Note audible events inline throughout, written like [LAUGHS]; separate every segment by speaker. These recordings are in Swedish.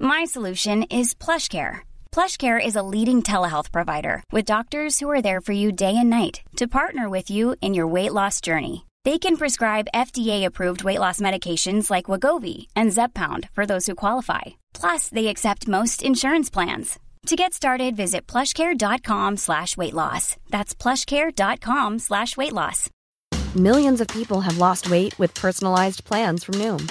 Speaker 1: My solution is PlushCare. PlushCare is a leading telehealth provider with doctors who are there for you day and night to partner with you in your weight loss journey. They can prescribe FDA-approved weight loss medications like Wagovi and Zepbound for those who qualify. Plus, they accept most insurance plans. To get started, visit plushcare.com slash weight loss. That's plushcare.com slash weight loss.
Speaker 2: Millions of people have lost weight with personalized plans from Noom.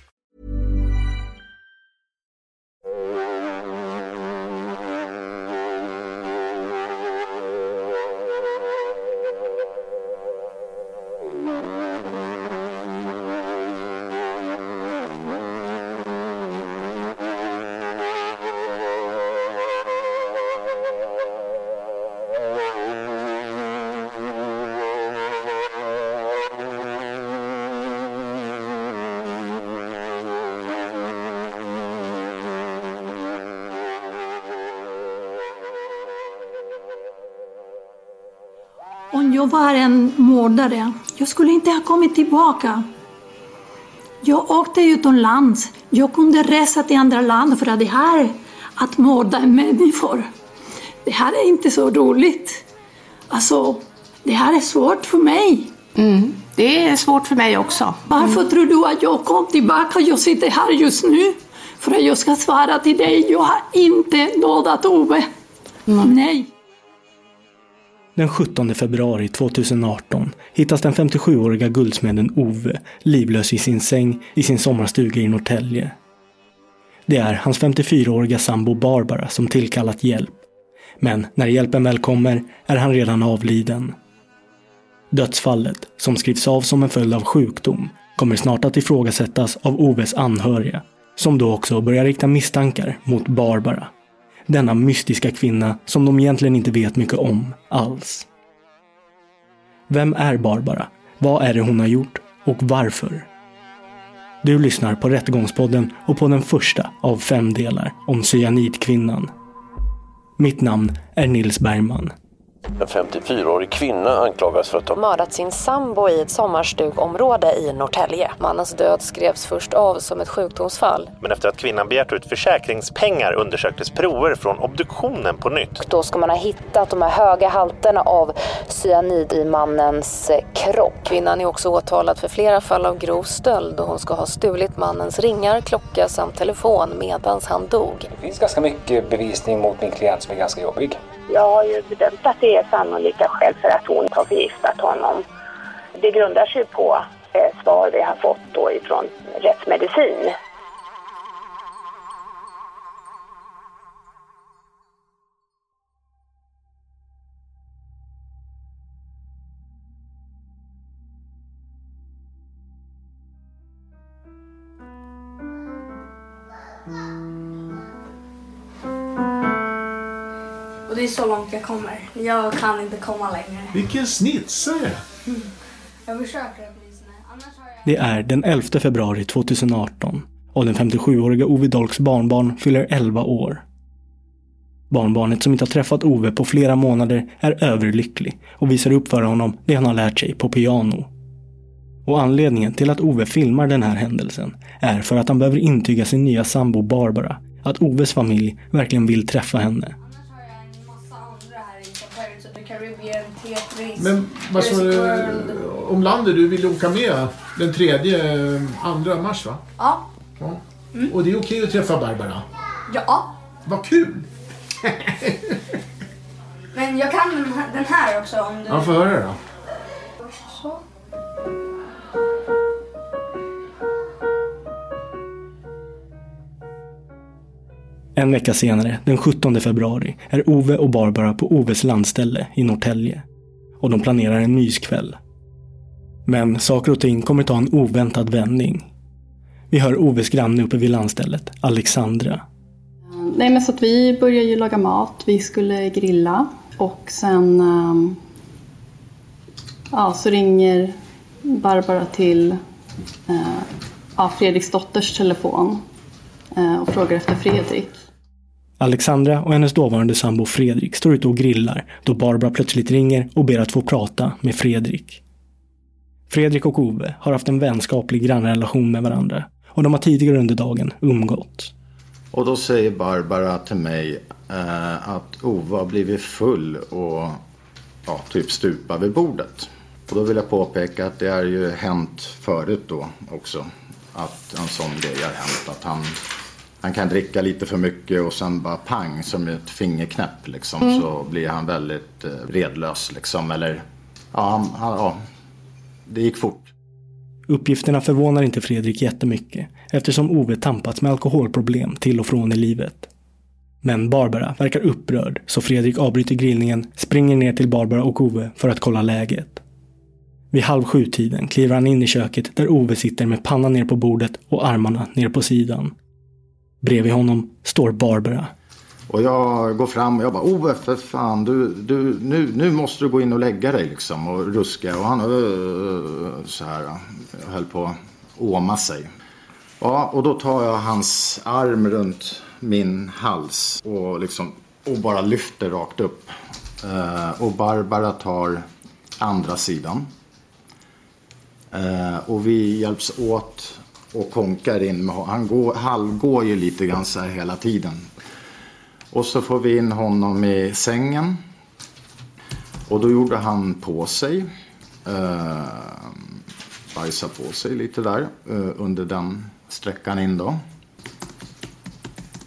Speaker 3: Jag var en mördare, jag skulle inte ha kommit tillbaka. Jag åkte utomlands. Jag kunde resa till andra land för att det här, att mörda människor, det här är inte så roligt. Alltså, det här är svårt för mig.
Speaker 4: Mm. Det är svårt för mig också.
Speaker 3: Varför tror du att jag kom tillbaka? Jag sitter här just nu för att jag ska svara till dig. Jag har inte dödat Ove. Nej.
Speaker 5: Den 17 februari 2018 hittas den 57-åriga guldsmeden Ove livlös i sin säng i sin sommarstuga i Norrtälje. Det är hans 54-åriga sambo Barbara som tillkallat hjälp. Men när hjälpen väl kommer är han redan avliden. Dödsfallet, som skrivs av som en följd av sjukdom, kommer snart att ifrågasättas av Oves anhöriga, som då också börjar rikta misstankar mot Barbara. Denna mystiska kvinna som de egentligen inte vet mycket om alls. Vem är Barbara? Vad är det hon har gjort? Och varför? Du lyssnar på Rättegångspodden och på den första av fem delar om cyanidkvinnan. Mitt namn är Nils Bergman.
Speaker 6: En 54-årig kvinna anklagas för att ha
Speaker 7: mördat sin sambo i ett sommarstugområde i Norrtälje. Mannens död skrevs först av som ett sjukdomsfall.
Speaker 8: Men efter att kvinnan begärt ut försäkringspengar undersöktes prover från obduktionen på nytt.
Speaker 7: Då ska man ha hittat de här höga halterna av cyanid i mannens kropp. Kvinnan är också åtalad för flera fall av grov stöld och hon ska ha stulit mannens ringar, klocka samt telefon medan han dog.
Speaker 9: Det finns ganska mycket bevisning mot min klient som är ganska jobbig.
Speaker 10: Jag har ju bedömt att det är sannolika skäl för att hon har förgiftat honom. Det grundar sig på eh, svar vi har fått då ifrån rättsmedicin.
Speaker 11: Så långt jag kommer. Jag kan inte komma längre.
Speaker 12: Vilken snitsare!
Speaker 11: Mm. Jag försöker åtminstone. Jag...
Speaker 5: Det är den 11 februari 2018 och den 57-åriga Ove Dolks barnbarn fyller 11 år. Barnbarnet som inte har träffat Ove på flera månader är överlycklig och visar upp för honom det han har lärt sig på piano. Och anledningen till att Ove filmar den här händelsen är för att han behöver intyga sin nya sambo Barbara att Oves familj verkligen vill träffa henne.
Speaker 11: Annars har jag en massa andra här i Pirates of the Caribbean, Petrus,
Speaker 12: Men vad sa du om landet? Du ville åka med den tredje, eh, andra mars va?
Speaker 11: Ja.
Speaker 12: Ja. Och det är okej att träffa Barbara?
Speaker 11: Ja.
Speaker 12: Vad kul! [LAUGHS]
Speaker 11: Men jag kan den här, också om du...
Speaker 12: Ja, få höra då.
Speaker 11: Så.
Speaker 5: En vecka senare, den 17 februari, är Ove och Barbara på Oves landställe i Norrtälje. Och de planerar en myskväll. Men saker och ting kommer ta en oväntad vändning. Vi hör Oves granne uppe vid landstället, Alexandra.
Speaker 13: Nej men så att vi började ju laga mat, vi skulle grilla och sen ehm, ja, så ringer Barbara till eh, ja, Fredriks dotters telefon eh, och frågar efter Fredrik.
Speaker 5: Alexandra och hennes dåvarande sambo Fredrik står ute och grillar då Barbara plötsligt ringer och ber att få prata med Fredrik. Fredrik och Ove har haft en vänskaplig grannrelation med varandra och de har tidigare under dagen umgått.
Speaker 14: Och då säger Barbara till mig eh, att Ove har blivit full och ja, typ stupa vid bordet. Och då vill jag påpeka att det har ju hänt förut då också. Att en sån grej har hänt. Att han, han kan dricka lite för mycket och sen bara pang som ett fingerknäpp liksom.
Speaker 13: Mm.
Speaker 14: Så blir han väldigt eh, redlös liksom. Eller ja, han, han, ja, det gick fort.
Speaker 5: Uppgifterna förvånar inte Fredrik jättemycket eftersom Ove tampats med alkoholproblem till och från i livet. Men Barbara verkar upprörd så Fredrik avbryter grillningen, springer ner till Barbara och Ove för att kolla läget. Vid halv sju-tiden kliver han in i köket där Ove sitter med pannan ner på bordet och armarna ner på sidan. Bredvid honom står Barbara.
Speaker 14: Och jag går fram och jag bara oh för fan du, du, nu, nu måste du gå in och lägga dig liksom och ruska. Och han uh, så här höll på att åma sig. Ja och då tar jag hans arm runt min hals och liksom och bara lyfter rakt upp. Uh, och Barbara tar andra sidan. Uh, och vi hjälps åt och konkar in med Han går, halvgår ju lite grann så här hela tiden. Och så får vi in honom i sängen. Och då gjorde han på sig. Eh, bajsade på sig lite där eh, under den sträckan in då.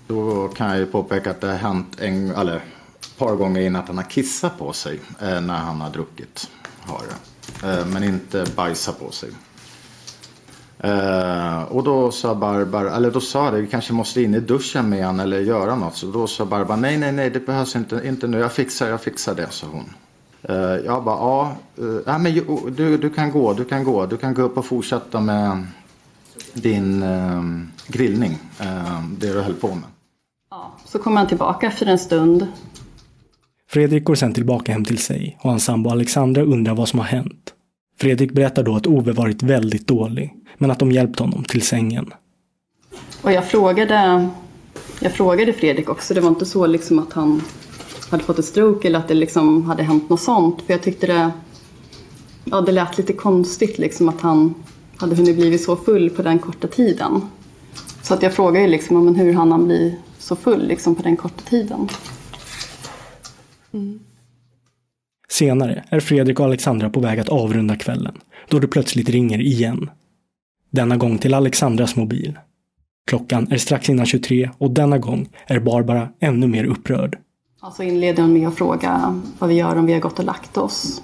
Speaker 14: Då kan jag ju påpeka att det har hänt en, eller ett par gånger innan att han har kissat på sig eh, när han har druckit. Har. Eh, men inte bajsat på sig. Eh, och då sa Barbara, eller då sa det, vi kanske måste in i duschen med han eller göra något. Så då sa Barbara, nej, nej, nej, det behövs inte, inte nu, jag fixar, jag fixar det, sa hon. Eh, jag bara, ja, ja men du, du kan gå, du kan gå, du kan gå upp och fortsätta med din eh, grillning, eh, det du höll på med.
Speaker 13: Så kommer han tillbaka efter en stund.
Speaker 5: Fredrik går sedan tillbaka hem till sig och hans sambo Alexandra undrar vad som har hänt. Fredrik berättar då att Ove varit väldigt dålig, men att de hjälpt honom till sängen.
Speaker 13: Och jag frågade, jag frågade Fredrik också, det var inte så liksom att han hade fått ett stroke eller att det liksom hade hänt något sånt. För jag tyckte det, ja, det lät lite konstigt liksom att han hade hunnit blivit så full på den korta tiden. Så att jag frågade ju liksom, men hur hann han bli så full liksom på den korta tiden.
Speaker 5: Senare är Fredrik och Alexandra på väg att avrunda kvällen, då det plötsligt ringer igen. Denna gång till Alexandras mobil. Klockan är strax innan 23 och denna gång är Barbara ännu mer upprörd.
Speaker 13: Ja, så inleder hon med att fråga vad vi gör om vi har gått och lagt oss.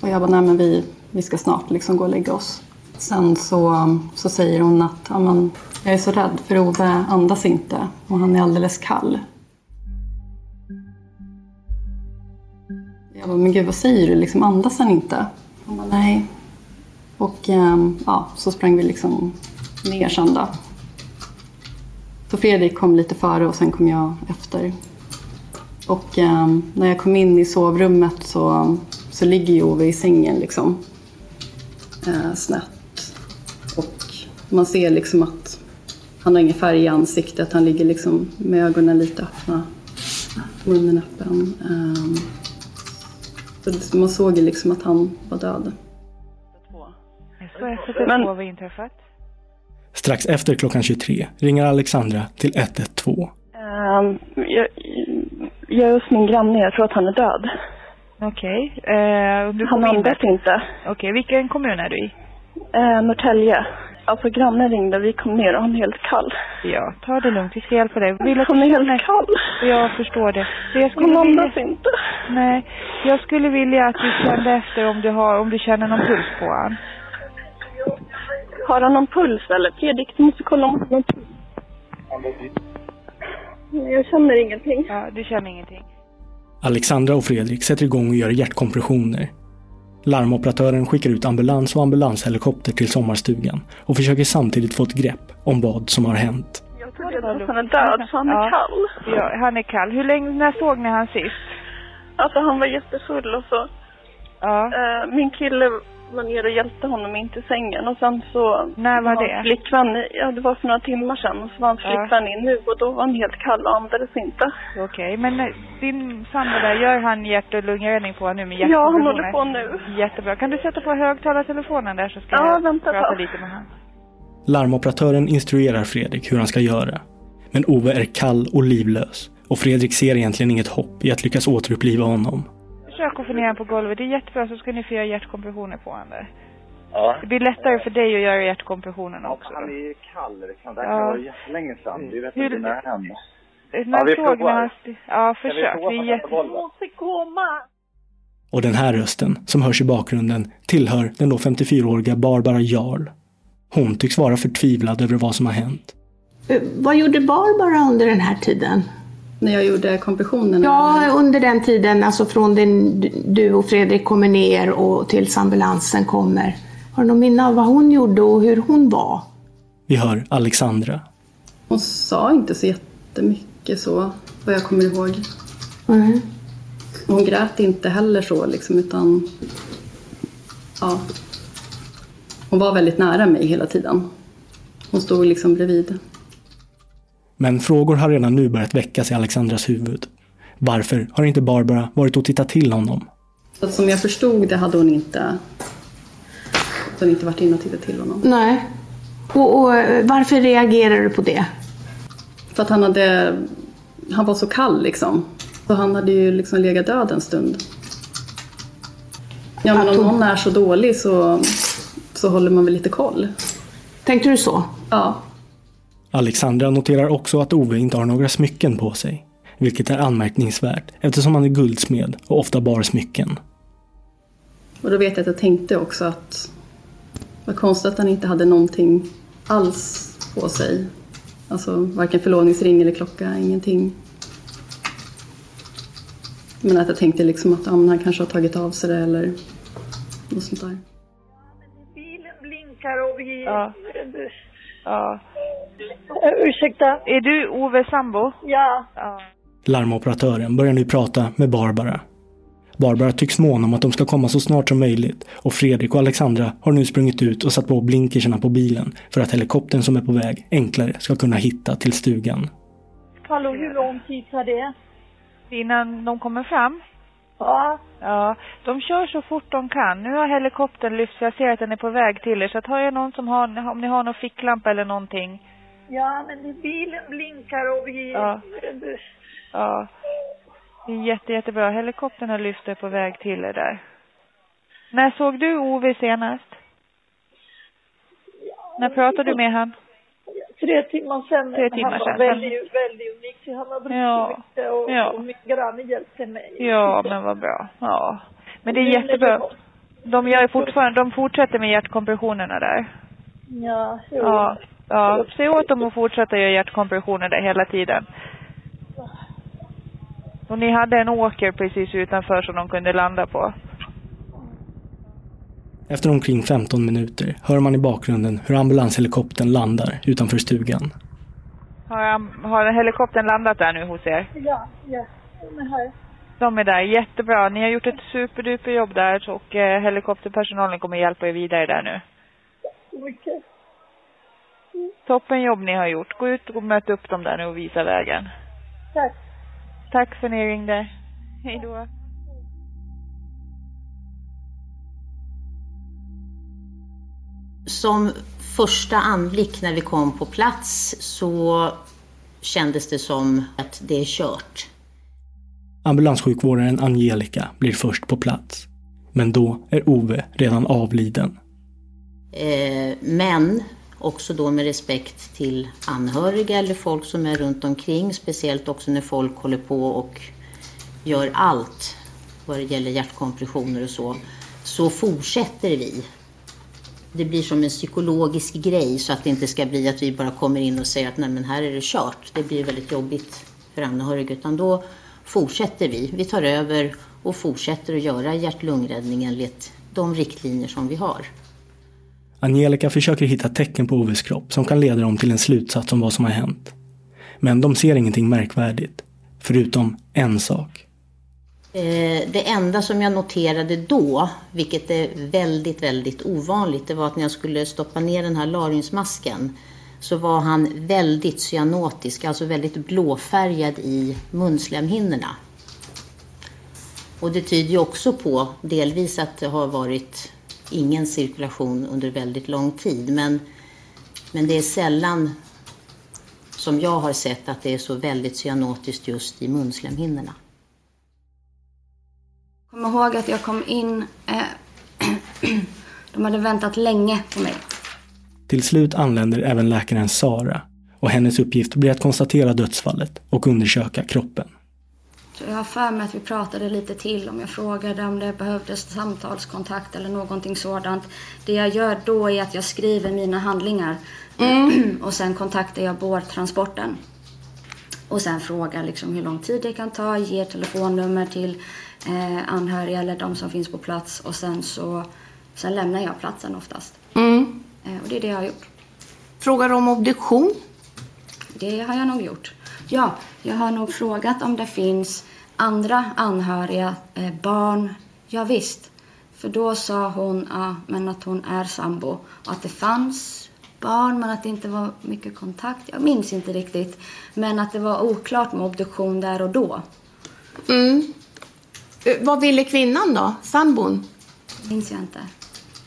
Speaker 13: Och jag bara, nej men vi, vi ska snart liksom gå och lägga oss. Sen så, så säger hon att ja, men, jag är så rädd för Ove andas inte och han är alldeles kall. Jag bara, men gud vad säger du? Liksom, andas han inte? Hon bara, nej. Och ehm, ja, så sprang vi liksom ner sen då. Så Fredrik kom lite före och sen kom jag efter. Och ehm, när jag kom in i sovrummet så, så ligger ju Ove i sängen liksom. Eh, snett. Och man ser liksom att han har ingen färg i ansiktet. Han ligger liksom med ögonen lite öppna. Munnen öppen. Ehm. Så man såg ju liksom att han var död.
Speaker 15: SOS 112, vad inträffat?
Speaker 5: Strax efter klockan 23 ringer Alexandra till 112.
Speaker 16: Ehm, jag, jag är hos min granne, jag tror att han är död.
Speaker 15: Okej. Eh, du
Speaker 16: Han
Speaker 15: kom in
Speaker 16: andas inte.
Speaker 15: Okej, vilken kommun är du i?
Speaker 16: Eh, Norrtälje. Alltså grannen ringde, vi kom ner och han är helt kall.
Speaker 15: Ja, ta det lugnt. Vi ska hjälpa dig. Vill
Speaker 16: Han är helt kall.
Speaker 15: Jag förstår det. Så jag skulle
Speaker 16: Han
Speaker 15: vilja...
Speaker 16: andas inte.
Speaker 15: Nej, jag skulle vilja att du kände efter om du, har, om du känner någon puls på han.
Speaker 16: Har han någon puls eller? Fredrik, du måste kolla om han har någon puls. Nej, Jag känner ingenting.
Speaker 15: Ja, du känner ingenting.
Speaker 5: Alexandra och Fredrik sätter igång och gör hjärtkompressioner. Larmoperatören skickar ut ambulans och ambulanshelikopter till sommarstugan och försöker samtidigt få ett grepp om vad som har hänt.
Speaker 16: Jag tror redan att han är död, så han är
Speaker 15: Ja.
Speaker 16: kall.
Speaker 15: Ja, han är kall. Hur länge, när såg ni han sist?
Speaker 16: Alltså han var jättefull och så.
Speaker 15: Ja.
Speaker 16: Eh, min kille var nere och hjälpte honom in till sängen och sen så...
Speaker 15: När var
Speaker 16: hans
Speaker 15: det?
Speaker 16: Flickvän, ja det var för några timmar sedan. Och så var hans
Speaker 15: Ja.
Speaker 16: flickvän in nu och då var han helt kall och andades inte.
Speaker 15: Okej, men eh, din sambo där, gör han hjärt och lungräddning på nu med
Speaker 16: Ja, han håller på nu.
Speaker 15: Jättebra. Kan du sätta på högtalartelefonen där så ska
Speaker 16: Ja,
Speaker 15: jag
Speaker 16: vänta
Speaker 15: prata
Speaker 16: då.
Speaker 15: lite med honom.
Speaker 5: Larmoperatören instruerar Fredrik hur han ska göra. Men Ove är kall och livlös och Fredrik ser egentligen inget hopp i att lyckas återuppliva honom.
Speaker 15: Försök att få ner honom på golvet. Det är jättebra så ska ni få göra hjärtkompressioner på honom där.
Speaker 17: Ja.
Speaker 15: Det blir lättare för dig att göra hjärtkompressionerna också.
Speaker 17: Han är ju kall. Det
Speaker 15: Ja.
Speaker 17: kan vara jättelänge sedan. Vi vet
Speaker 15: Hur-
Speaker 17: inte när det.
Speaker 15: Eh, När
Speaker 17: vi
Speaker 15: såg ni
Speaker 17: provar.
Speaker 15: Ja,
Speaker 17: vi
Speaker 15: försök. Det är jätte...
Speaker 16: måste komma!
Speaker 5: Och den här rösten, som hörs i bakgrunden, tillhör den då 54-åriga Barbara Jarl. Hon tycks vara förtvivlad över vad som har hänt.
Speaker 4: Eh, Vad gjorde Barbara under den här tiden?
Speaker 13: När jag gjorde kompressionerna?
Speaker 4: Ja, under den tiden, alltså från den du och Fredrik kommer ner och tills ambulansen kommer. Har du någon minne av vad hon gjorde och hur hon var?
Speaker 5: Vi hör Alexandra.
Speaker 13: Hon sa inte så jättemycket så, vad jag kommer ihåg.
Speaker 4: Mm.
Speaker 13: Hon grät inte heller så liksom, utan... Ja. Hon var väldigt nära mig hela tiden. Hon stod liksom bredvid.
Speaker 5: Men frågor har redan nu börjat väckas i Alexandras huvud. Varför har inte Barbara varit och tittat till honom?
Speaker 13: Så som jag förstod det hade hon inte... Hon inte varit inne och tittat till honom.
Speaker 4: Nej. Och, och varför reagerar du på det?
Speaker 13: För att han hade... Han var så kall liksom. Så han hade ju liksom legat död en stund. Ja men om någon är så dålig så, så håller man väl lite koll.
Speaker 4: Tänkte du så?
Speaker 13: Ja.
Speaker 5: Alexandra noterar också att Ove inte har några smycken på sig. Vilket är anmärkningsvärt eftersom han är guldsmed och ofta bar smycken.
Speaker 13: Och då vet jag att jag tänkte också att vad konstigt att han inte hade någonting alls på sig. Alltså varken förlovningsring eller klocka, ingenting. Men att jag tänkte liksom att ja, han kanske har tagit av sig det eller något sånt där.
Speaker 16: Blinkar och vi...
Speaker 15: Ja. Ja.
Speaker 16: Eh, ursäkta?
Speaker 15: Är du Ove sambo?
Speaker 16: Ja.
Speaker 15: Ja.
Speaker 5: Larmoperatören börjar nu prata med Barbara. Barbara tycks måna om att de ska komma så snart som möjligt och Fredrik och Alexandra har nu sprungit ut och satt på blinkerserna på bilen för att helikoptern som är på väg enklare ska kunna hitta till stugan.
Speaker 16: Hallå, hur lång tid tar det?
Speaker 15: Innan de kommer fram?
Speaker 16: Ja.
Speaker 15: Ja, de kör så fort de kan. Nu har helikoptern lyft så jag ser att den är på väg till er. Så att har jag någon som har, om ni har någon ficklampa eller någonting.
Speaker 16: Ja, men bilen blinkar och vi...
Speaker 15: Ja. Ja. Det är jätte, jättebra. Helikoptern har lyft är på väg till er där. När såg du Ove senast? När pratade du med han?
Speaker 16: Tre timmar sedan.
Speaker 15: Tre timmar
Speaker 16: han var
Speaker 15: sedan.
Speaker 16: väldigt, väldigt unik. Han har druckit
Speaker 15: Ja.
Speaker 16: mycket och,
Speaker 15: Ja.
Speaker 16: och min granne hjälpte mig.
Speaker 15: Ja, men vad bra. Ja. Men det är jättebra. De gör fortfarande, de fortsätter med hjärtkompressionerna där.
Speaker 16: Ja, jo.
Speaker 15: Ja. Ja, se åt dem att fortsätta göra hjärtkompressioner där hela tiden. Och ni hade en åker precis utanför som de kunde landa på.
Speaker 5: Efter omkring 15 minuter hör man i bakgrunden hur ambulanshelikoptern landar utanför stugan.
Speaker 15: Har, har helikoptern landat där nu hos er?
Speaker 16: Ja, ja. De är här.
Speaker 15: De är där, jättebra. Ni har gjort ett superduper jobb där och eh, helikopterpersonalen kommer hjälpa er vidare där nu.
Speaker 16: Mycket.
Speaker 15: Toppen jobb ni har gjort. Gå ut och möt upp dem där nu och visa vägen.
Speaker 16: Tack.
Speaker 15: Tack för att ni ringde. Hej då.
Speaker 18: Som första anblick när vi kom på plats så kändes det som att det är kört.
Speaker 5: Ambulanssjukvårdaren Angelica blir först på plats. Men då är Ove redan avliden.
Speaker 18: Eh, men också då med respekt till anhöriga eller folk som är runt omkring. Speciellt också när folk håller på och gör allt vad det gäller hjärtkompressioner och så. Så fortsätter vi. Det blir som en psykologisk grej så att det inte ska bli att vi bara kommer in och säger att nej men här är det kört. Det blir väldigt jobbigt för anhöriga. Utan då fortsätter vi. Vi tar över och fortsätter att göra hjärt-lungräddning enligt de riktlinjer som vi har.
Speaker 5: Angelica försöker hitta tecken på Oves kropp som kan leda dem till en slutsats om vad som har hänt. Men de ser ingenting märkvärdigt. Förutom en sak.
Speaker 18: Eh, det enda som jag noterade då, vilket är väldigt, väldigt ovanligt, det var att när jag skulle stoppa ner den här laringsmasken så var han väldigt cyanotisk, alltså väldigt blåfärgad i munslemhinnorna. Och det tyder ju också på delvis att det har varit ingen cirkulation under väldigt lång tid. Men, men det är sällan som jag har sett att det är så väldigt cyanotiskt just i munslemhinnorna.
Speaker 11: Kom ihåg att jag kom in. Eh, [CLEARS THROAT] de hade väntat länge på mig.
Speaker 5: Till slut anländer även läkaren Sara och hennes uppgift blir att konstatera dödsfallet och undersöka kroppen.
Speaker 11: Så jag har för mig att vi pratade lite till om jag frågade om det behövdes samtalskontakt eller någonting sådant. Det jag gör då är att jag skriver mina handlingar [CLEARS THROAT] och sen kontaktar jag bårtransporten. Och sen frågar liksom hur lång tid det kan ta, ger telefonnummer till eh, anhöriga eller de som finns på plats och sen så sen lämnar jag platsen oftast.
Speaker 4: Mm.
Speaker 11: Eh, och det är det jag har gjort.
Speaker 4: Frågar om obduktion?
Speaker 11: Det har jag nog gjort. Ja, jag har nog frågat om det finns andra anhöriga, eh, barn. Ja, visst. För då sa hon ja, men att hon är sambo och att det fanns barn men att det inte var mycket kontakt. Jag minns inte riktigt. Men att det var oklart med obduktion där och då.
Speaker 4: Mm. Eh, Vad ville kvinnan då? Sambon?
Speaker 11: minns jag inte.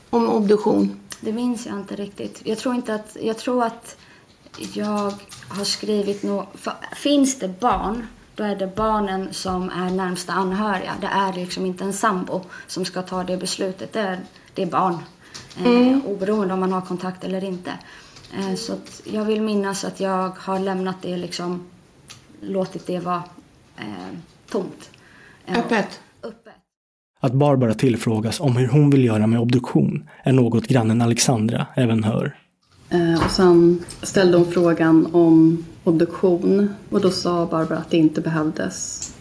Speaker 4: Om obduktion?
Speaker 11: Det minns jag inte riktigt. Jag tror inte att... Jag tror att jag har skrivit något... Finns det barn, då är det barnen som är närmsta anhöriga. Det är liksom inte en sambo som ska ta det beslutet. Det är, det är barn.
Speaker 4: Mm.
Speaker 11: Eh, oberoende om man har kontakt eller inte. Eh, så jag vill minnas att jag har lämnat det liksom... Låtit det vara eh, tomt. Eh,
Speaker 4: Öppet?
Speaker 5: Att Barbara tillfrågas om hur hon vill göra med obduktion är något grannen Alexandra även hör.
Speaker 13: Eh, och sen ställde hon frågan om obduktion och då sa Barbara att det inte behövdes.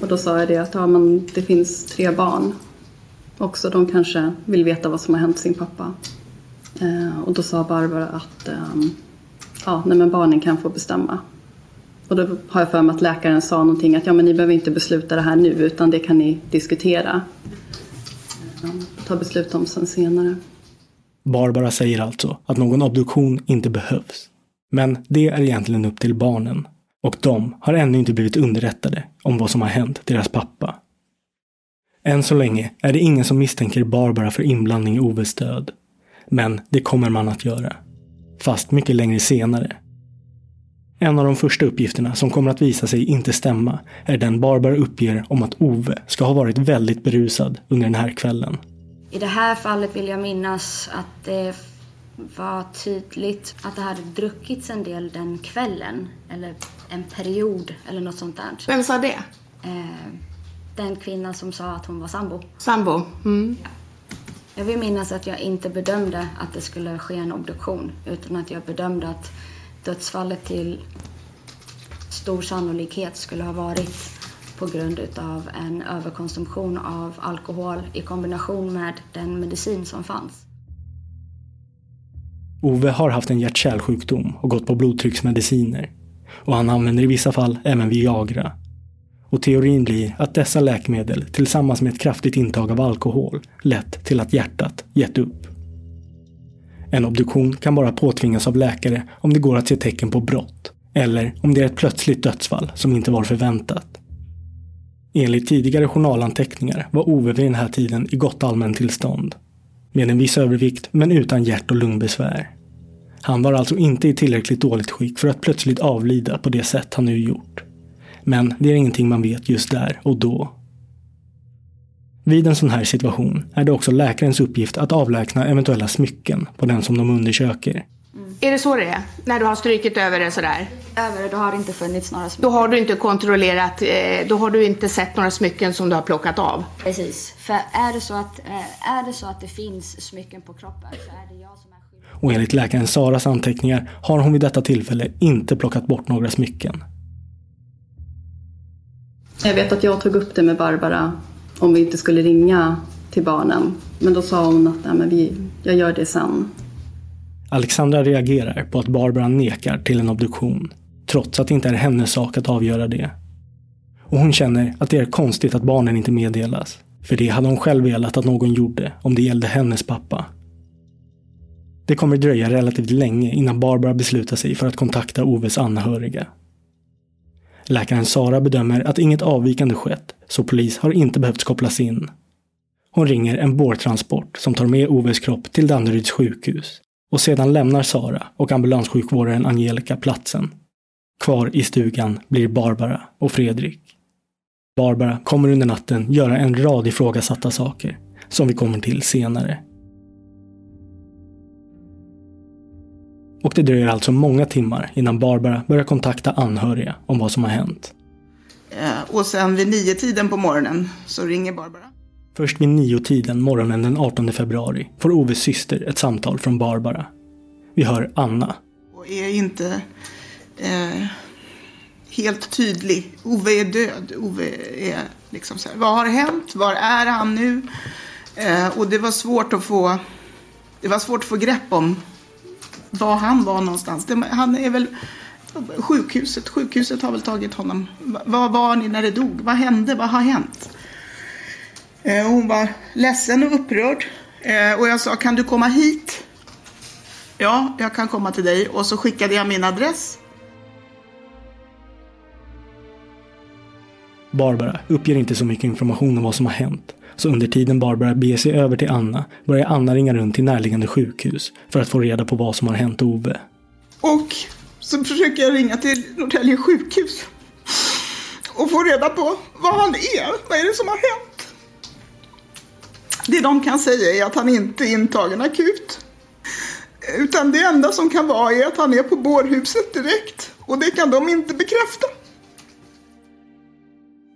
Speaker 13: Och då sa jag det att ja, men det finns tre barn också. De kanske vill veta vad som har hänt sin pappa. Eh, och då sa Barbara att ehm, ja, nej, men barnen kan få bestämma. Och då har jag för mig att läkaren sa någonting att ja, men ni behöver inte besluta det här nu utan det kan ni diskutera. Ta beslut om sen senare.
Speaker 5: Barbara säger alltså att någon obduktion inte behövs. Men det är egentligen upp till barnen. Och de har ännu inte blivit underrättade om vad som har hänt deras pappa. Än så länge är det ingen som misstänker Barbara för inblandning i Oves död. Men det kommer man att göra. Fast mycket längre senare. En av de första uppgifterna som kommer att visa sig inte stämma är den Barbara uppger om att Ove ska ha varit väldigt berusad under den här kvällen.
Speaker 11: I det här fallet vill jag minnas att det var tydligt att det hade druckits en del den kvällen. Eller en period eller något sånt där.
Speaker 4: Vem sa det?
Speaker 11: Eh, den kvinnan som sa att hon var sambo.
Speaker 4: Sambo? Mm.
Speaker 11: Jag vill minnas att jag inte bedömde att det skulle ske en obduktion. Utan att jag bedömde att dödsfallet till stor sannolikhet skulle ha varit på grund av en överkonsumtion av alkohol i kombination med den medicin som fanns.
Speaker 5: Ove har haft en hjärt-kärlsjukdom och gått på blodtrycksmediciner. Och han använder i vissa fall även Viagra. Och teorin blir att dessa läkemedel tillsammans med ett kraftigt intag av alkohol lett till att hjärtat gett upp. En obduktion kan bara påtvingas av läkare om det går att se tecken på brott. Eller om det är ett plötsligt dödsfall som inte var förväntat. Enligt tidigare journalanteckningar var Ove vid den här tiden i gott allmäntillstånd. Med en viss övervikt men utan hjärt och lungbesvär. Han var alltså inte i tillräckligt dåligt skick för att plötsligt avlida på det sätt han nu gjort. Men det är ingenting man vet just där och då. Vid en sån här situation är det också läkarens uppgift att avlägsna eventuella smycken på den som de undersöker.
Speaker 4: Är det så det är? När du har strykit över det sådär?
Speaker 11: Över det, då har det inte funnits några smycken.
Speaker 4: Då har du inte kontrollerat, eh, då har du inte sett några smycken som du har plockat av?
Speaker 11: Precis. För är det så att, eh, är det, så att det finns smycken på kroppen så är det jag som är skyldig.
Speaker 5: Och enligt läkaren Saras anteckningar har hon vid detta tillfälle inte plockat bort några smycken.
Speaker 13: Jag vet att jag tog upp det med Barbara om vi inte skulle ringa till barnen. Men då sa hon att Nej, men vi, jag gör det sen.
Speaker 5: Alexandra reagerar på att Barbara nekar till en obduktion, trots att det inte är hennes sak att avgöra det. Och hon känner att det är konstigt att barnen inte meddelas. För det hade hon själv velat att någon gjorde om det gällde hennes pappa. Det kommer dröja relativt länge innan Barbara beslutar sig för att kontakta Oves anhöriga. Läkaren Sara bedömer att inget avvikande skett, så polis har inte behövt kopplas in. Hon ringer en bårtransport som tar med Oves kropp till Danderyds sjukhus. Och sedan lämnar Sara och ambulanssjukvårdaren Angelica platsen. Kvar i stugan blir Barbara och Fredrik. Barbara kommer under natten göra en rad ifrågasatta saker, som vi kommer till senare. Och det dröjer alltså många timmar innan Barbara börjar kontakta anhöriga om vad som har hänt.
Speaker 19: Eh, Och sen vid nio tiden på morgonen så ringer Barbara.
Speaker 5: Först vid nio-tiden morgonen den 18 februari får Oves syster ett samtal från Barbara. Vi hör Anna.
Speaker 19: Och är inte eh, helt tydlig. Ove är död. Ove är liksom så här. Vad har hänt? Var är han nu? Eh, och det var svårt att få det var svårt att få grepp om var han var någonstans. Det, han är väl sjukhuset. Sjukhuset har väl tagit honom. Va- Var var ni när det dog? Vad hände? Vad har hänt? Eh, hon var ledsen och upprörd. Eh, och jag sa, kan du komma hit? Ja, jag kan komma till dig. Och så skickade jag min adress.
Speaker 5: Barbara uppger inte så mycket information om vad som har hänt. Så under tiden Barbara beger sig över till Anna börjar Anna ringa runt till närliggande sjukhus för att få reda på vad som har hänt Ove.
Speaker 19: Och så försöker jag ringa till Norrtälje sjukhus. Och få reda på vad han är. Vad är det som har hänt? Det de kan säga är att han inte är intagen akut. Utan det enda som kan vara är att han är på bårhuset direkt. Och det kan de inte bekräfta.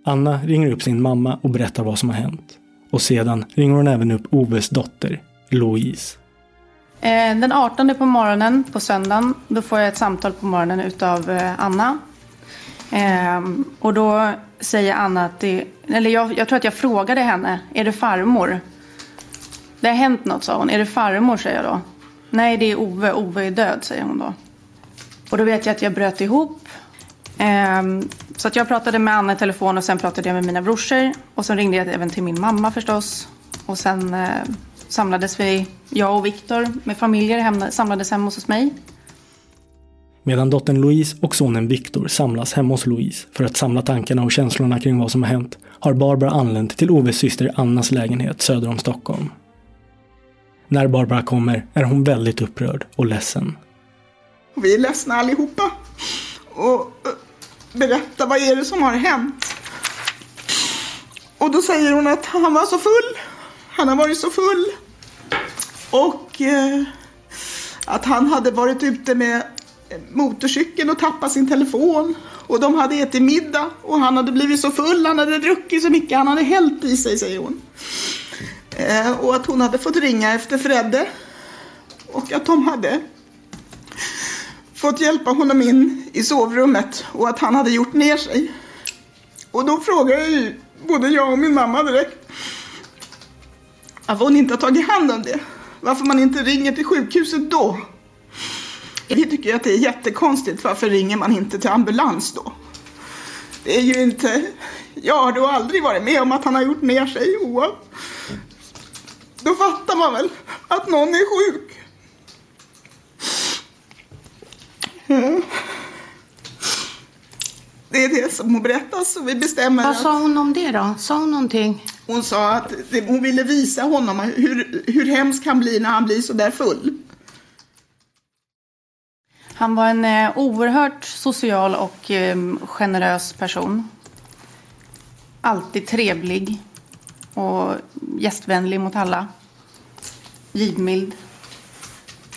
Speaker 5: Anna ringer upp sin mamma och berättar vad som har hänt. Och sedan ringer hon även upp Oves dotter, Louise.
Speaker 4: Eh, den 18 på morgonen på söndagen då får jag ett samtal på morgonen utav eh, Anna. Ehm, och då säger Anna att det, eller jag, jag tror att jag frågade henne, är det farmor? Det har hänt något sa hon, är det farmor säger jag då. Nej det är Ove, Ove är död säger hon då. Och då vet jag att jag bröt ihop. Ehm, så att jag pratade med Anna i telefon och sen pratade jag med mina brorsor. Och sen ringde jag även till min mamma förstås. Och sen eh, samlades vi, jag och Viktor med familjer hem, samlades hemma hos mig.
Speaker 5: Medan dottern Louise och sonen Victor samlas hemma hos Louise för att samla tankarna och känslorna kring vad som har hänt har Barbara anlänt till Oves syster Annas lägenhet söder om Stockholm. När Barbara kommer är hon väldigt upprörd och ledsen.
Speaker 19: Vi är ledsna allihopa. Och eh, berätta vad är det som har hänt. Och då säger hon att han var så full. Han har varit så full. Och eh, att han hade varit ute med motorcykeln och tappat sin telefon. Och de hade ätit middag och han hade blivit så full, han hade druckit så mycket, han hade hällt i sig, säger hon. Eh, och att hon hade fått ringa efter Fredde. Och att de hade fått hjälpa honom in i sovrummet och att han hade gjort ner sig. Och då frågade ju både jag och min mamma direkt varför hon inte har tagit hand om det. Varför man inte ringer till sjukhuset då. Vi tycker att det är jättekonstigt. Varför ringer man inte till ambulans då? Det är ju inte... Jag har då aldrig varit med om att han har gjort ner sig. Oa. Då fattar man väl att någon är sjuk. Det är det som berättas och vi bestämmer
Speaker 4: Vad
Speaker 19: att-
Speaker 4: sa hon om det då? Sa hon någonting?
Speaker 19: Hon sa att det, hon ville visa honom hur, hur hemskt han blir när han blir så där full.
Speaker 4: Han var en eh, oerhört social och eh, generös person. Alltid trevlig och gästvänlig mot alla. Givmild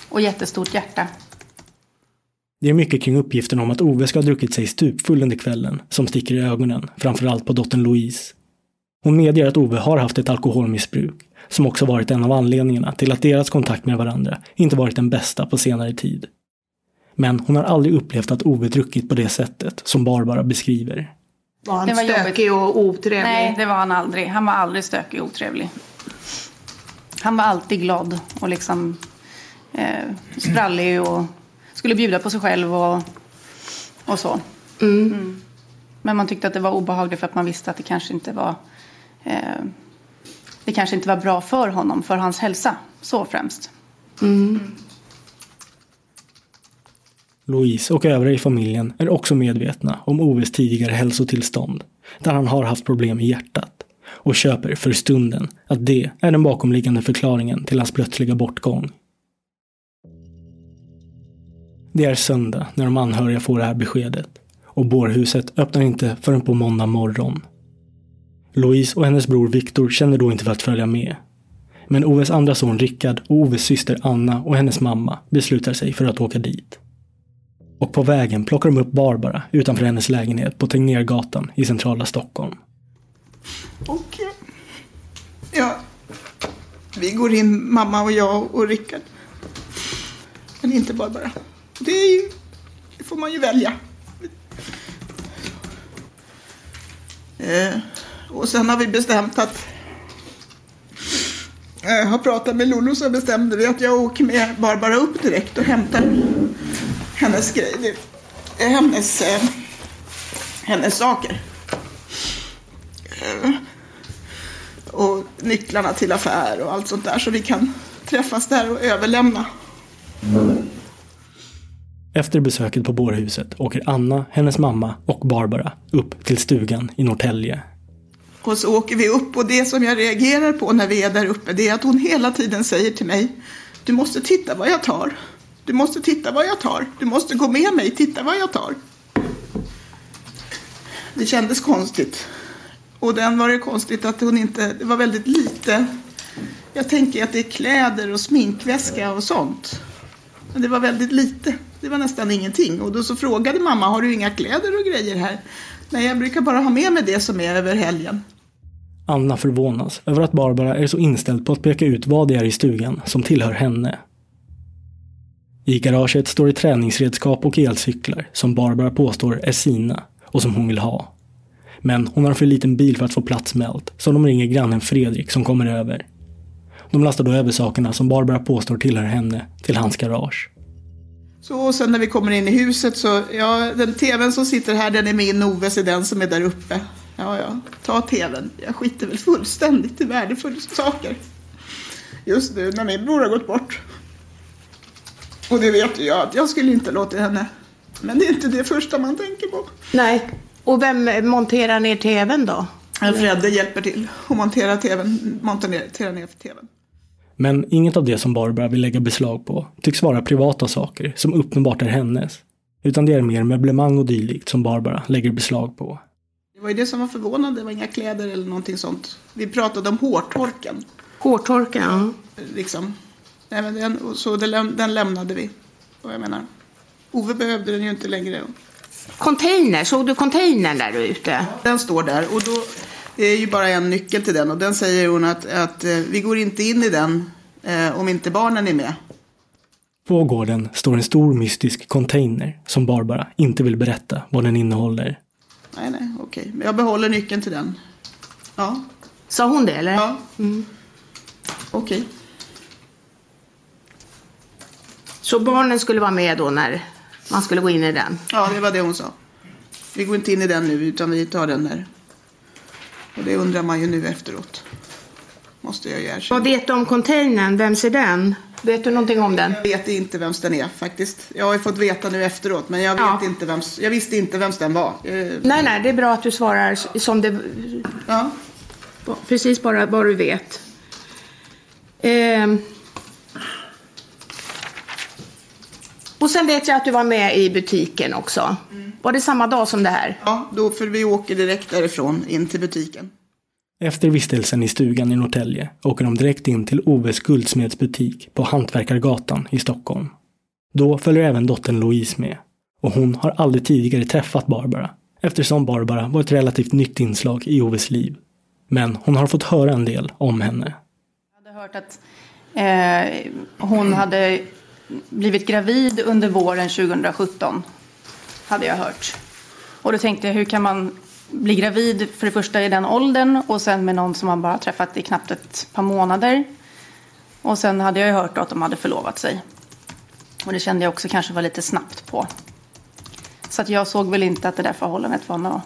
Speaker 4: och jättestort hjärta.
Speaker 5: Det är mycket kring uppgiften om att Ove ska ha druckit sig stupfull under kvällen som sticker i ögonen, framförallt på dottern Louise. Hon medger att Ove har haft ett alkoholmissbruk, som också varit en av anledningarna till att deras kontakt med varandra inte varit den bästa på senare tid. Men hon har aldrig upplevt att Ove druckit på det sättet som Barbara beskriver.
Speaker 20: Var han
Speaker 4: Det var
Speaker 20: stökig och otrevlig?
Speaker 4: Nej, det var han aldrig. Han var aldrig stökig och otrevlig. Han var alltid glad och liksom eh, sprallig och skulle bjuda på sig själv och, och så. Mm. Men man tyckte att det var obehagligt för att man visste att det kanske inte var eh, det kanske inte var bra för honom, för hans hälsa. Så främst.
Speaker 5: Louise och övriga i familjen är också medvetna om Oves tidigare hälsotillstånd, där han har haft problem med hjärtat, och köper för stunden att det är den bakomliggande förklaringen till hans plötsliga bortgång. Det är söndag när de anhöriga får det här beskedet och bårhuset öppnar inte förrän på måndag morgon. Louise och hennes bror Viktor känner då inte för att följa med. Men Oves andra son Rickard och Oves syster Anna och hennes mamma beslutar sig för att åka dit. Och på vägen plockar de upp Barbara utanför hennes lägenhet på Tegnérgatan i centrala Stockholm.
Speaker 19: Och ja, vi går in, mamma och jag och Rickard. Men inte Barbara. Det, är ju, det får man ju välja. Eh, och sen har vi bestämt att eh, jag har pratat med Lollo så bestämde vi att jag åker med Barbara upp direkt och hämtar hennes grejer. Hennes, eh, hennes saker. Eh, och nycklarna till affär och allt sånt där så vi kan träffas där och överlämna.
Speaker 5: Efter besöket på bårhuset åker Anna, hennes mamma och Barbara upp till stugan i Norrtälje.
Speaker 19: Och så åker vi upp och det som jag reagerar på när vi är där uppe det är att hon hela tiden säger till mig Du måste titta vad jag tar. Du måste titta vad jag tar. Du måste gå med mig, titta vad jag tar. Det kändes konstigt. Och den var det konstigt att hon inte, det var väldigt lite. Jag tänker att det är kläder och sminkväska och sånt. Men det var väldigt lite. Det var nästan ingenting. Och då så frågade mamma, har du inga kläder och grejer här? Nej, jag brukar bara ha med mig det som är över helgen.
Speaker 5: Anna förvånas över att Barbara är så inställd på att peka ut vad det är i stugan som tillhör henne. I garaget står det träningsredskap och elcyklar som Barbara påstår är sina och som hon vill ha. Men hon har för liten bil för att få plats med allt, så de ringer grannen Fredrik som kommer över. De lastar då över sakerna som Barbara påstår tillhör henne till hans garage.
Speaker 19: Så och sen när vi kommer in i huset så, ja, den tvn som sitter här den är min, Oves är den som är där uppe. Ja, ja, ta tvn. Jag skiter väl fullständigt i värdefulla saker. Just nu när min bror har gått bort. Och det vet jag att jag skulle inte låta henne. Men det är inte det första man tänker på.
Speaker 20: Nej. Och vem monterar ner tvn då?
Speaker 19: Fredde hjälper till och monterar tvn, monterar ner tvn.
Speaker 5: Men inget av det som Barbara vill lägga beslag på tycks vara privata saker som uppenbart är hennes. Utan det är mer möblemang och dylikt som Barbara lägger beslag på.
Speaker 19: Var ju det som var förvånande, det var inga kläder eller någonting sånt. Vi pratade om hårtorken.
Speaker 20: Hårtorken, ja.
Speaker 19: Liksom. Nej, men den, och så den, läm- den lämnade vi. Vad jag menar. Ove behövde den ju inte längre.
Speaker 20: Container, såg du containern där ute?
Speaker 19: Den står där och då det är ju bara en nyckel till den och den säger hon att, att eh, vi går inte in i den eh, om inte barnen är med.
Speaker 5: På gården står en stor mystisk container som Barbara inte vill berätta vad den innehåller.
Speaker 19: Nej, nej, okej. Men jag behåller nyckeln till den. Ja.
Speaker 20: Sa hon det eller?
Speaker 19: Ja.
Speaker 20: Mm.
Speaker 19: Okej.
Speaker 20: Så barnen skulle vara med då när man skulle gå in i den?
Speaker 19: Ja, det var det hon sa. Vi går inte in i den nu utan vi tar den där. Och det undrar man ju nu efteråt. Måste jag ju erkänna.
Speaker 20: Vad vet du om containern? Vems är den? Vet du någonting om den?
Speaker 19: Jag vet inte vems den är faktiskt. Jag har ju fått veta nu efteråt men jag, vet
Speaker 20: Ja.
Speaker 19: inte vems, jag visste inte vems den var. Eh,
Speaker 20: Nej, nej, det är bra att du svarar som det...
Speaker 19: Ja.
Speaker 20: Precis bara vad du vet. Ehm. Och sen vet jag att du var med i butiken också. Var det samma dag som det här?
Speaker 19: Ja, då för vi åker direkt därifrån in till butiken.
Speaker 5: Efter vistelsen i stugan i Norrtälje åker de direkt in till Oves guldsmedsbutik på Hantverkargatan i Stockholm. Då följer även dottern Louise med. Och hon har aldrig tidigare träffat Barbara eftersom Barbara var ett relativt nytt inslag i Oves liv. Men hon har fått höra en del om henne.
Speaker 4: Jag hade hört att eh, hon hade blivit gravid under våren 2017. Hade jag hört. Och då tänkte jag, hur kan man bli gravid för det första i den åldern och sen med någon som man bara träffat i knappt ett par månader. Och sen hade jag ju hört att de hade förlovat sig. Och det kände jag också kanske var lite snabbt på. Så att jag såg väl inte att det där förhållandet var något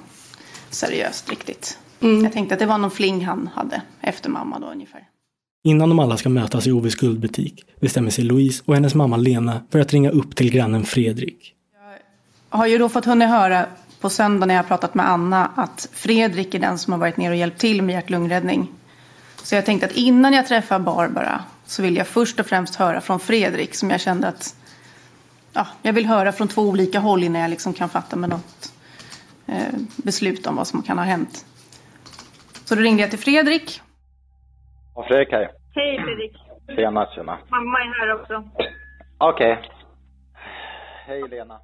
Speaker 4: seriöst riktigt. Jag tänkte att det var någon fling han hade efter mamma då ungefär.
Speaker 5: Innan de alla ska mötas i Oves guldbutik bestämmer sig Louise och hennes mamma Lena för att ringa upp till grannen Fredrik.
Speaker 4: Jag har ju då fått hunnit höra på söndag när jag har pratat med Anna att Fredrik är den som har varit ner och hjälpt till med hjärt-lungräddning. Så jag tänkte att innan jag träffar Barbara så vill jag först och främst höra från Fredrik som jag kände att ja, jag vill höra från två olika håll innan jag liksom kan fatta med något eh, beslut om vad som kan ha hänt. Så då ringde jag till Fredrik.
Speaker 17: Ja, Fredrik här.
Speaker 16: Hej Fredrik.
Speaker 17: Tjena, tjena.
Speaker 16: Mamma är här också.
Speaker 17: Okej. Hej Lena.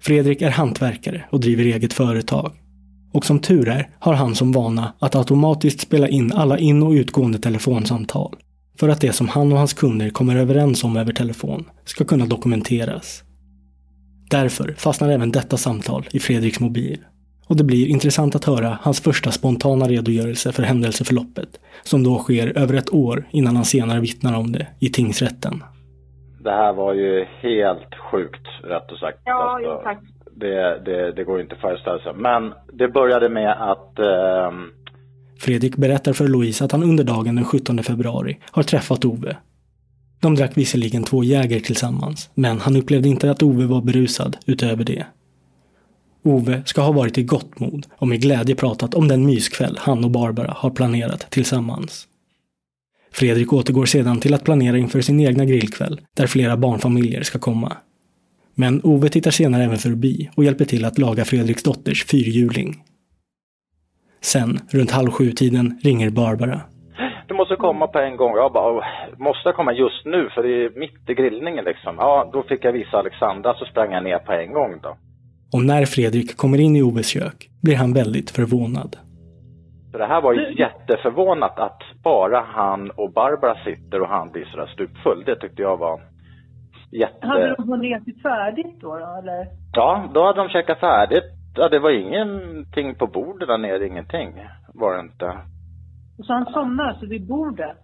Speaker 5: Fredrik är hantverkare och driver eget företag. Och som tur är har han som vana att automatiskt spela in alla in och utgående telefonsamtal. För att det som han och hans kunder kommer överens om över telefon ska kunna dokumenteras. Därför fastnar även detta samtal i Fredriks mobil. Och det blir intressant att höra hans första spontana redogörelse för händelseförloppet, som då sker över ett år innan han senare vittnar om det i tingsrätten.
Speaker 17: Det här var ju helt sjukt, rätt och sagt.
Speaker 16: Ja,
Speaker 17: Alltså,
Speaker 16: jo, tack.
Speaker 17: det, det, det går inte att föreställa sig. Men det började med att ehm,
Speaker 5: Fredrik berättar för Louise att han under dagen den 17 februari har träffat Ove. De drack visserligen två Jäger tillsammans, men han upplevde inte att Ove var berusad utöver det. Ove ska ha varit i gott mod och med glädje pratat om den myskväll han och Barbara har planerat tillsammans. Fredrik återgår sedan till att planera inför sin egna grillkväll, där flera barnfamiljer ska komma. Men Ove tittar senare även förbi och hjälper till att laga Fredriks dotters fyrhjuling. Sen, runt halv sju-tiden, ringer Barbara.
Speaker 17: du måste komma på en gång. Jag bara, "Åh, måste jag komma just nu? För det är mitt i grillningen liksom. Ja, då fick jag visa Alexandra så sprang jag ner på en gång då.
Speaker 5: Och när Fredrik kommer in i Oves kök blir han väldigt förvånad.
Speaker 17: Så det här var ju jätteförvånat att bara han och Barbara sitter och han blir sådär stupfull. Det tyckte jag var jätte...
Speaker 16: Hade de ätit färdigt då, då eller?
Speaker 17: Ja, då hade de käkat färdigt. Ja, det var ingenting på bordet där nere, ingenting var det inte.
Speaker 16: Så han somnade alltså vid bordet?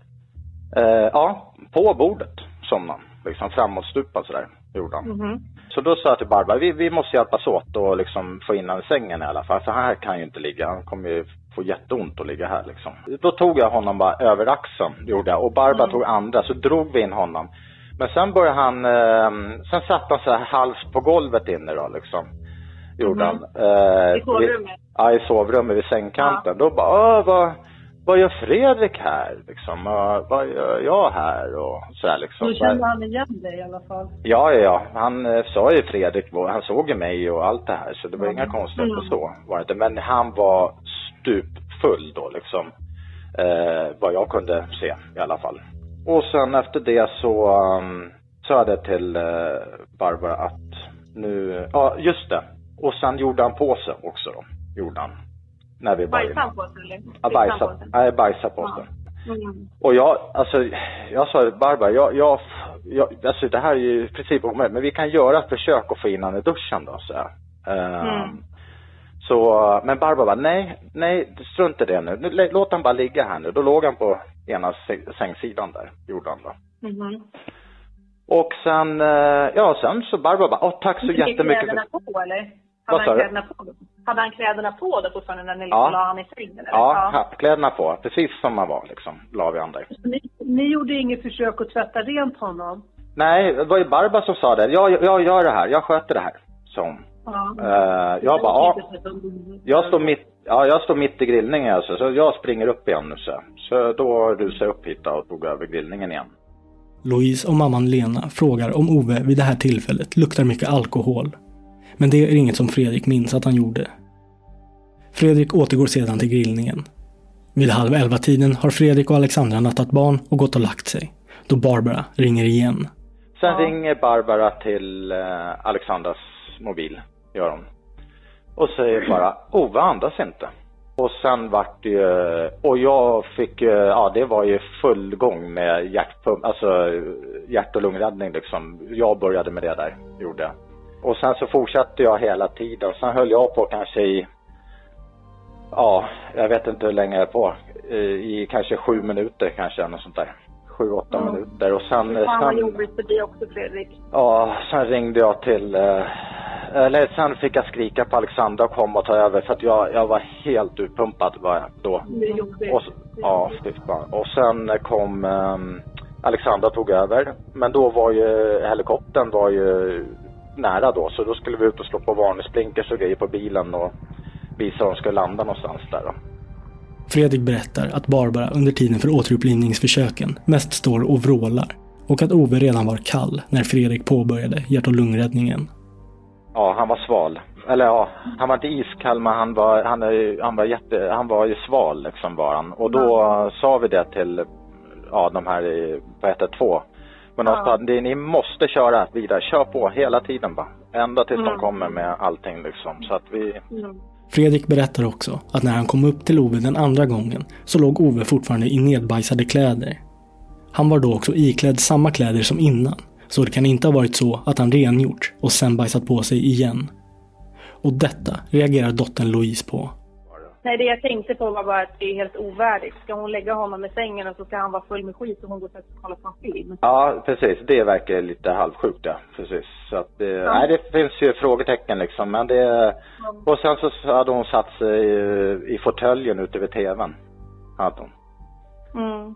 Speaker 17: Eh, ja, på bordet somnade han. Liksom framåtstupad sådär, gjorde han.
Speaker 16: Mhm.
Speaker 17: Så då sa jag till Barbara, vi, vi måste hjälpas åt och liksom få in honom i sängen i alla fall. För här kan ju inte ligga, han kommer ju få jätteont att ligga här liksom. Då tog jag honom bara över axeln, gjorde jag. Och Barbara tog andra, så drog vi in honom. Men sen började han, eh, sen satt han så här halvt på golvet inne då liksom. Gjorde han. Eh,
Speaker 16: I sovrummet?
Speaker 17: Ja, i sovrummet vid sängkanten. Då bara, "Åh, vad, vad gör Fredrik här liksom? "Åh, vad gör jag här? Och så här liksom.
Speaker 16: Då kände han igen dig i alla fall?
Speaker 17: Ja, ja, ja. Han eh, sa ju Fredrik, han såg ju mig och allt det här. Så det var inga konstigheter
Speaker 16: Mm.
Speaker 17: så. Var det inte. Men han var stupfull då liksom. Eh, vad jag kunde se i alla fall. Och sen efter det så um, sa jag det till eh, Barbara att nu, ja just det. Och sen gjorde han på sig också då. Gjorde han. När vi
Speaker 16: Bajsade på sig eller?
Speaker 17: Ja, bajsa, nej, bajsa på sig.
Speaker 16: Mm.
Speaker 17: Och jag, alltså, jag sa det, Barbara, jag, jag, jag, alltså det här är ju i princip omöjligt, men vi kan göra ett försök att få in honom i duschen då, så. Ehm,
Speaker 16: Mm.
Speaker 17: Så, men Barbara bara, nej, nej, strunt i det nu. nu. Låt han bara ligga här nu. Då låg han på ena sä- sängsidan där, gjorde han då.
Speaker 16: Mhm.
Speaker 17: Och sen, eh, ja sen så Barbara bara, åh tack så
Speaker 16: Fick
Speaker 17: jättemycket.
Speaker 16: kläderna på eller?
Speaker 17: Vad sa du?
Speaker 16: Hade han kläderna på då fortfarande när ni
Speaker 17: Ja.
Speaker 16: liksom la han i sängen eller?
Speaker 17: Ja, hattkläderna på, precis som han var liksom, la vi han där.
Speaker 16: Ni, ni gjorde inget försök att tvätta rent honom?
Speaker 17: Nej, det var ju Barbara som sa det. Jag, jag, jag gör det här, jag sköter det här, sa hon.
Speaker 16: Ja.
Speaker 17: Eh, jag bara, ja. Jag står mitt, ja, jag står mitt i grillningen alltså, så jag springer upp igen nu så. Så då rusade jag upp hit och tog över grillningen igen.
Speaker 5: Louise och mamman Lena frågar om Ove vid det här tillfället luktar mycket alkohol. Men det är inget som Fredrik minns att han gjorde. Fredrik återgår sedan till grillningen. Vid halv elva-tiden har Fredrik och Alexandra nattat barn och gått och lagt sig. Då Barbara ringer igen.
Speaker 17: Sen ringer Barbara till eh, Alexandras mobil, gör hon. Och säger bara, Ove andas inte. Och sen vart det ju, och jag fick ju, ja det var ju full gång med hjärtpump, alltså hjärt och lungräddning liksom. Jag började med det där, gjorde jag. Och sen så fortsatte jag hela tiden. Sen höll jag på kanske i, ja, jag vet inte hur länge jag är på. I, i kanske sju minuter kanske, något sånt där. Sju, åtta
Speaker 16: Mm.
Speaker 17: minuter. Och sen,
Speaker 16: Fan vad jobbigt för dig också Fredrik.
Speaker 17: Ja, sen ringde jag till, eh, eller sen fick jag skrika på Alexandra och komma och ta över för att jag, jag var helt utpumpad var jag då.
Speaker 16: Det är jobbigt.
Speaker 17: Och, ja, fan. Och sen kom um, Alexandra tog över. Men då var ju helikoptern var ju nära då så då skulle vi ut och slå på varningsblinkers och grejer på bilen och visa var de skulle landa någonstans där då.
Speaker 5: Fredrik berättar att Barbara under tiden för återupplivningsförsöken mest står och vrålar och att Ove redan var kall när Fredrik påbörjade hjärt och lungräddningen.
Speaker 17: Ja, han var sval. Eller ja, han var inte iskall men han var, han, är, han var jätte, han var ju sval liksom var han. Och då eh, sa vi det till, ja de här på 112. Men de sa, "Det- ni måste köra vidare, kör på hela tiden bara. Ända tills de
Speaker 16: Mm.
Speaker 17: kommer med allting liksom. Så att vi,
Speaker 5: Fredrik berättar också att när han kom upp till Ove den andra gången så låg Ove fortfarande i nedbajsade kläder. Han var då också iklädd samma kläder som innan, så det kan inte ha varit så att han rengjort och sen bajsat på sig igen. Och detta reagerar dottern Louise på.
Speaker 16: Nej, det jag tänkte på var bara att det är helt ovärdigt. Ska hon lägga honom i sängen och så ska han vara full med skit och hon går och kollar på en film?
Speaker 17: ja precis, det verkar lite halvsjukt ja. Precis. Så att det, nej det finns ju frågetecken liksom. Men det, och sen så hade hon satt sig i, i fåtöljen ute vid tvn. Hade hon.
Speaker 16: Mm.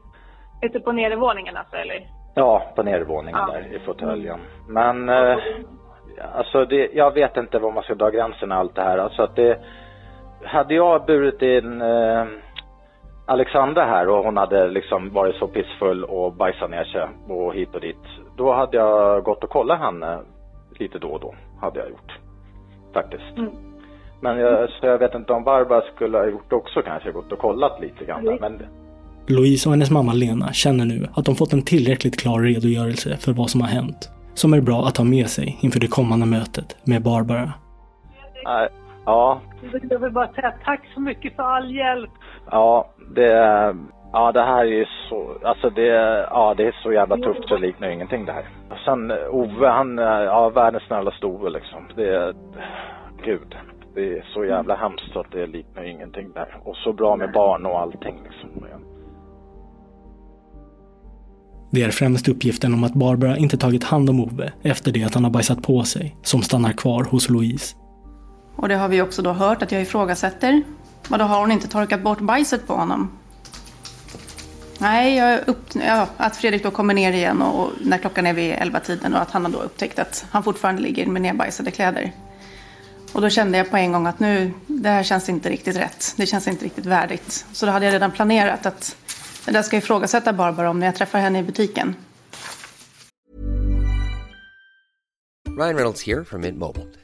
Speaker 16: Ute på nedervåningen alltså, eller?
Speaker 17: Ja, på nedervåningen
Speaker 16: Ja.
Speaker 17: där i fåtöljen. Men eh, alltså det, jag vet inte var man ska dra gränsen och allt det här. Alltså att det, hade jag burit in eh, Alexandra här och hon hade liksom varit så pissfull och bajsat ner sig och hit och dit. Då hade jag gått och kollat henne lite då och då. Hade jag gjort. Faktiskt.
Speaker 16: Mm.
Speaker 17: Men jag, så jag vet inte om Barbara skulle ha gjort också kanske, gått och kollat lite grann. Men
Speaker 5: Louise och hennes mamma Lena känner nu att de fått en tillräckligt klar redogörelse för vad som har hänt. Som är bra att ha med sig inför det kommande mötet med Barbara.
Speaker 17: nej, ja,
Speaker 16: Jag vill bara säga tack så mycket för all hjälp.
Speaker 17: Ja, det, ja, det här är ju så, alltså det, ja, det är så jävla tufft så det liknar ingenting det här. Och sen Ove, han, eh, ja, världens snällaste Ove liksom. Det är, gud, det är så jävla hemskt så att det liknar ingenting det här. Och så bra med barn och allting liksom.
Speaker 5: Det är främst uppgiften om att Barbara inte tagit hand om Ove efter det att han har bajsat på sig som stannar kvar hos Louise.
Speaker 4: Och det har vi också då hört att jag ifrågasätter. Och då har hon inte torkat bort bajset på honom. Nej, jag upp, ja, att Fredrik då kommer ner igen och, och när klockan är vid 11-tiden och att han har då upptäckt att han fortfarande ligger med nerbajsade kläder. Och då kände jag på en gång att nu, det här känns inte riktigt rätt. Det känns inte riktigt värdigt. Så då hade jag redan planerat att det där ska jag ifrågasätta Barbara om när jag träffar henne i butiken.
Speaker 21: Ryan Reynolds här från Mint Mobile.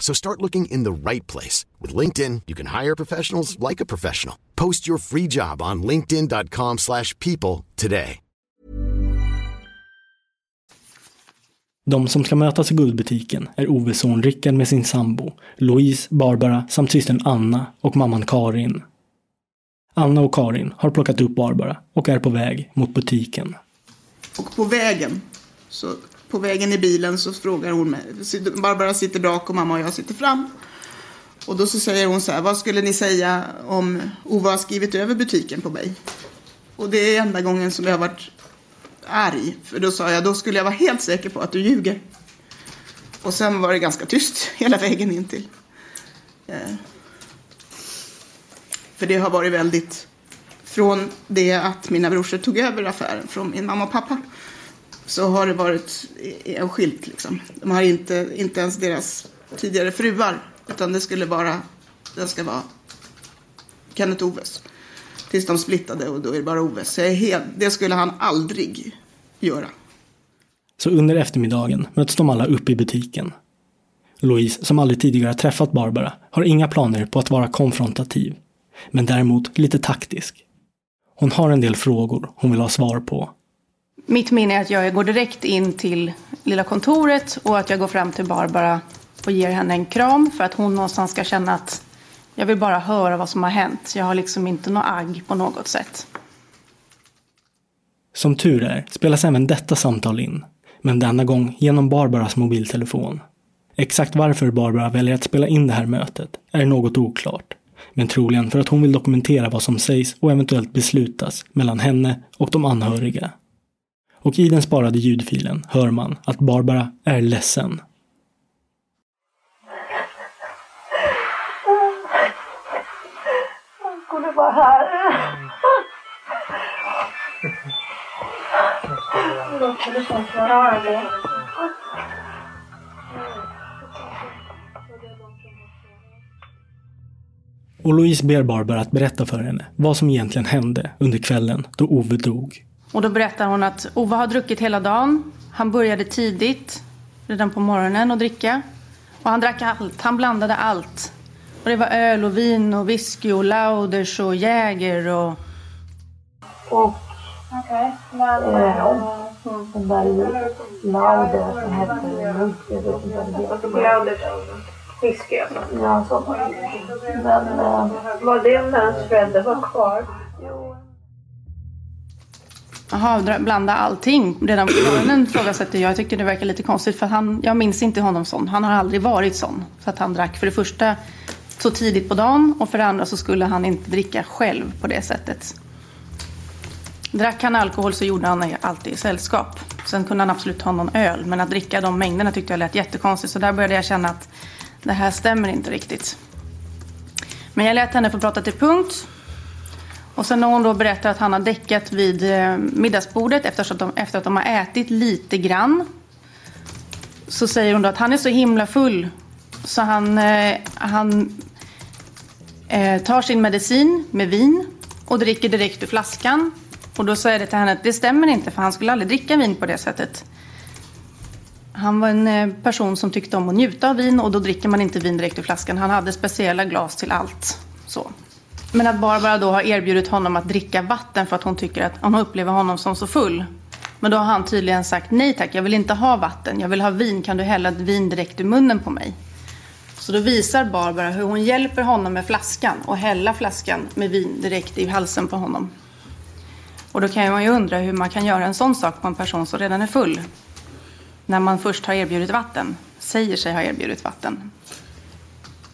Speaker 22: So start looking in the right place. With LinkedIn, you can hire professionals like a professional. Post your free job on linkedin.com slash people today.
Speaker 5: De som ska mötas i guldbutiken är Oves son Rickard med sin sambo, Louise, Barbara samt systern Anna och mamman Karin. Anna och Karin har plockat upp Barbara och är på väg mot butiken.
Speaker 19: Och på vägen, så på vägen i bilen så frågar hon mig. Barbara sitter bak och mamma och jag sitter fram. Och då så säger hon så här, vad skulle ni säga om Ove har skrivit över butiken på mig? Och det är enda gången som jag har varit arg. För då sa jag, då skulle jag vara helt säker på att du ljuger. Och sen var det ganska tyst [LAUGHS] hela vägen in till. Eh. För det har varit väldigt, från det att mina brorsor tog över affären från min mamma och pappa. Så har det varit en skilt liksom. De har inte, inte ens deras tidigare fruar. Utan det skulle vara, det ska vara Kenneth Oves. Tills de splittade och då är det bara Oves. Så helt, det skulle han aldrig göra.
Speaker 5: Så under eftermiddagen möts de alla upp i butiken. Louise, som aldrig tidigare träffat Barbara, har inga planer på att vara konfrontativ. Men däremot lite taktisk. Hon har en del frågor hon vill ha svar på.
Speaker 4: Mitt minne är att jag går direkt in till lilla kontoret och att jag går fram till Barbara och ger henne en kram för att hon någonstans ska känna att jag vill bara höra vad som har hänt. Jag har liksom inte något agg på något sätt.
Speaker 5: Som tur är spelas även detta samtal in. Men denna gång genom Barbaras mobiltelefon. Exakt varför Barbara väljer att spela in det här mötet är något oklart. Men troligen för att hon vill dokumentera vad som sägs och eventuellt beslutas mellan henne och de anhöriga. Och i den sparade ljudfilen hör man att Barbara är ledsen.
Speaker 23: Han skulle vara här. Skulle det.
Speaker 5: Och Louise ber Barbara att berätta för henne vad som egentligen hände under kvällen då Ove dog.
Speaker 4: Och då berättar hon att Ove har druckit hela dagen. Han började tidigt, redan på morgonen, att dricka. Och han drack allt. Han blandade allt. Och det var öl och vin och whisky och lauders och jäger och...
Speaker 23: Och
Speaker 16: Okej, men...
Speaker 23: den där Lauder som hette Munk, jag vet inte vad det
Speaker 16: whisky alltså.
Speaker 23: Ja, så. Men eh,
Speaker 16: Var det när hans föräldrar var kvar?
Speaker 4: Jaha, blanda allting. Redan på morgonen ifrågasätter jag. Jag tycker det verkar lite konstigt för han, jag minns inte honom sån. Han har aldrig varit sån. Så att han drack för det första så tidigt på dagen och för det andra så skulle han inte dricka själv på det sättet. Drack han alkohol så gjorde han det alltid i sällskap. Sen kunde han absolut ta någon öl. Men att dricka de mängderna tyckte jag lät jättekonstigt. Så där började jag känna att det här stämmer inte riktigt. Men jag lät henne få prata till punkt. Och sen när hon då berättar att han har däckat vid eh, middagsbordet efter att, de, efter att de har ätit lite grann. Så säger hon då att han är så himla full så han, eh, han eh, tar sin medicin med vin och dricker direkt ur flaskan. Och då säger det till henne att det stämmer inte för han skulle aldrig dricka vin på det sättet. Han var en eh, person som tyckte om att njuta av vin och då dricker man inte vin direkt ur flaskan. Han hade speciella glas till allt. Så. Men att Barbara då har erbjudit honom att dricka vatten för att hon tycker att hon upplever honom som så full. Men då har han tydligen sagt nej tack, jag vill inte ha vatten. Jag vill ha vin, kan du hälla ett vin direkt i munnen på mig? Så då visar Barbara hur hon hjälper honom med flaskan och hälla flaskan med vin direkt i halsen på honom. Och då kan man ju undra hur man kan göra en sån sak på en person som redan är full. När man först har erbjudit vatten, säger sig ha erbjudit vatten.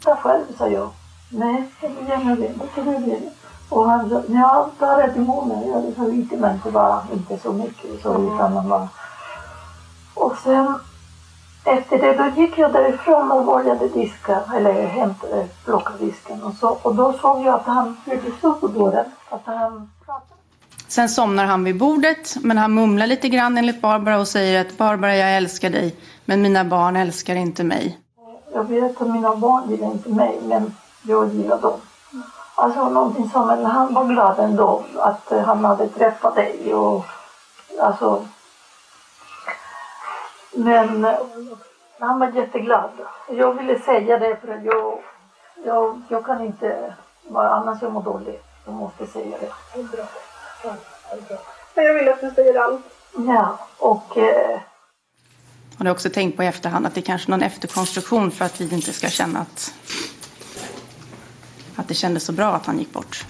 Speaker 23: Ta själv, sa jag. Nej, jag vill gärna det. Då får du det. Och han sa, ja, ta det till munnen. Ja, det sa lite det var inte så mycket. Så, utan man var... Och sen efter det då gick jag därifrån och började diska, eller hämta, plocka disken. Och, så, och då såg jag att han försökte stå på dörren. Att han
Speaker 4: Sen somnar han vid bordet, men han mumlar lite grann enligt Barbara och säger att Barbara, jag älskar dig, men mina barn älskar inte mig.
Speaker 23: Jag vet att mina barn gillar inte mig, men jag gillar dem. Alltså någonting som, men han var glad ändå att eh, han hade träffat dig och alltså. Men eh, han var jätteglad. Jag ville säga det för att jag, jag, jag kan inte, annars jag mår dåligt. Jag måste säga det.
Speaker 16: Men jag vill att du säger allt.
Speaker 23: Ja, och eh,
Speaker 4: har också tänkt på i efterhand att det är kanske någon efterkonstruktion för att vi inte ska känna att, att det kändes så bra att han gick bort.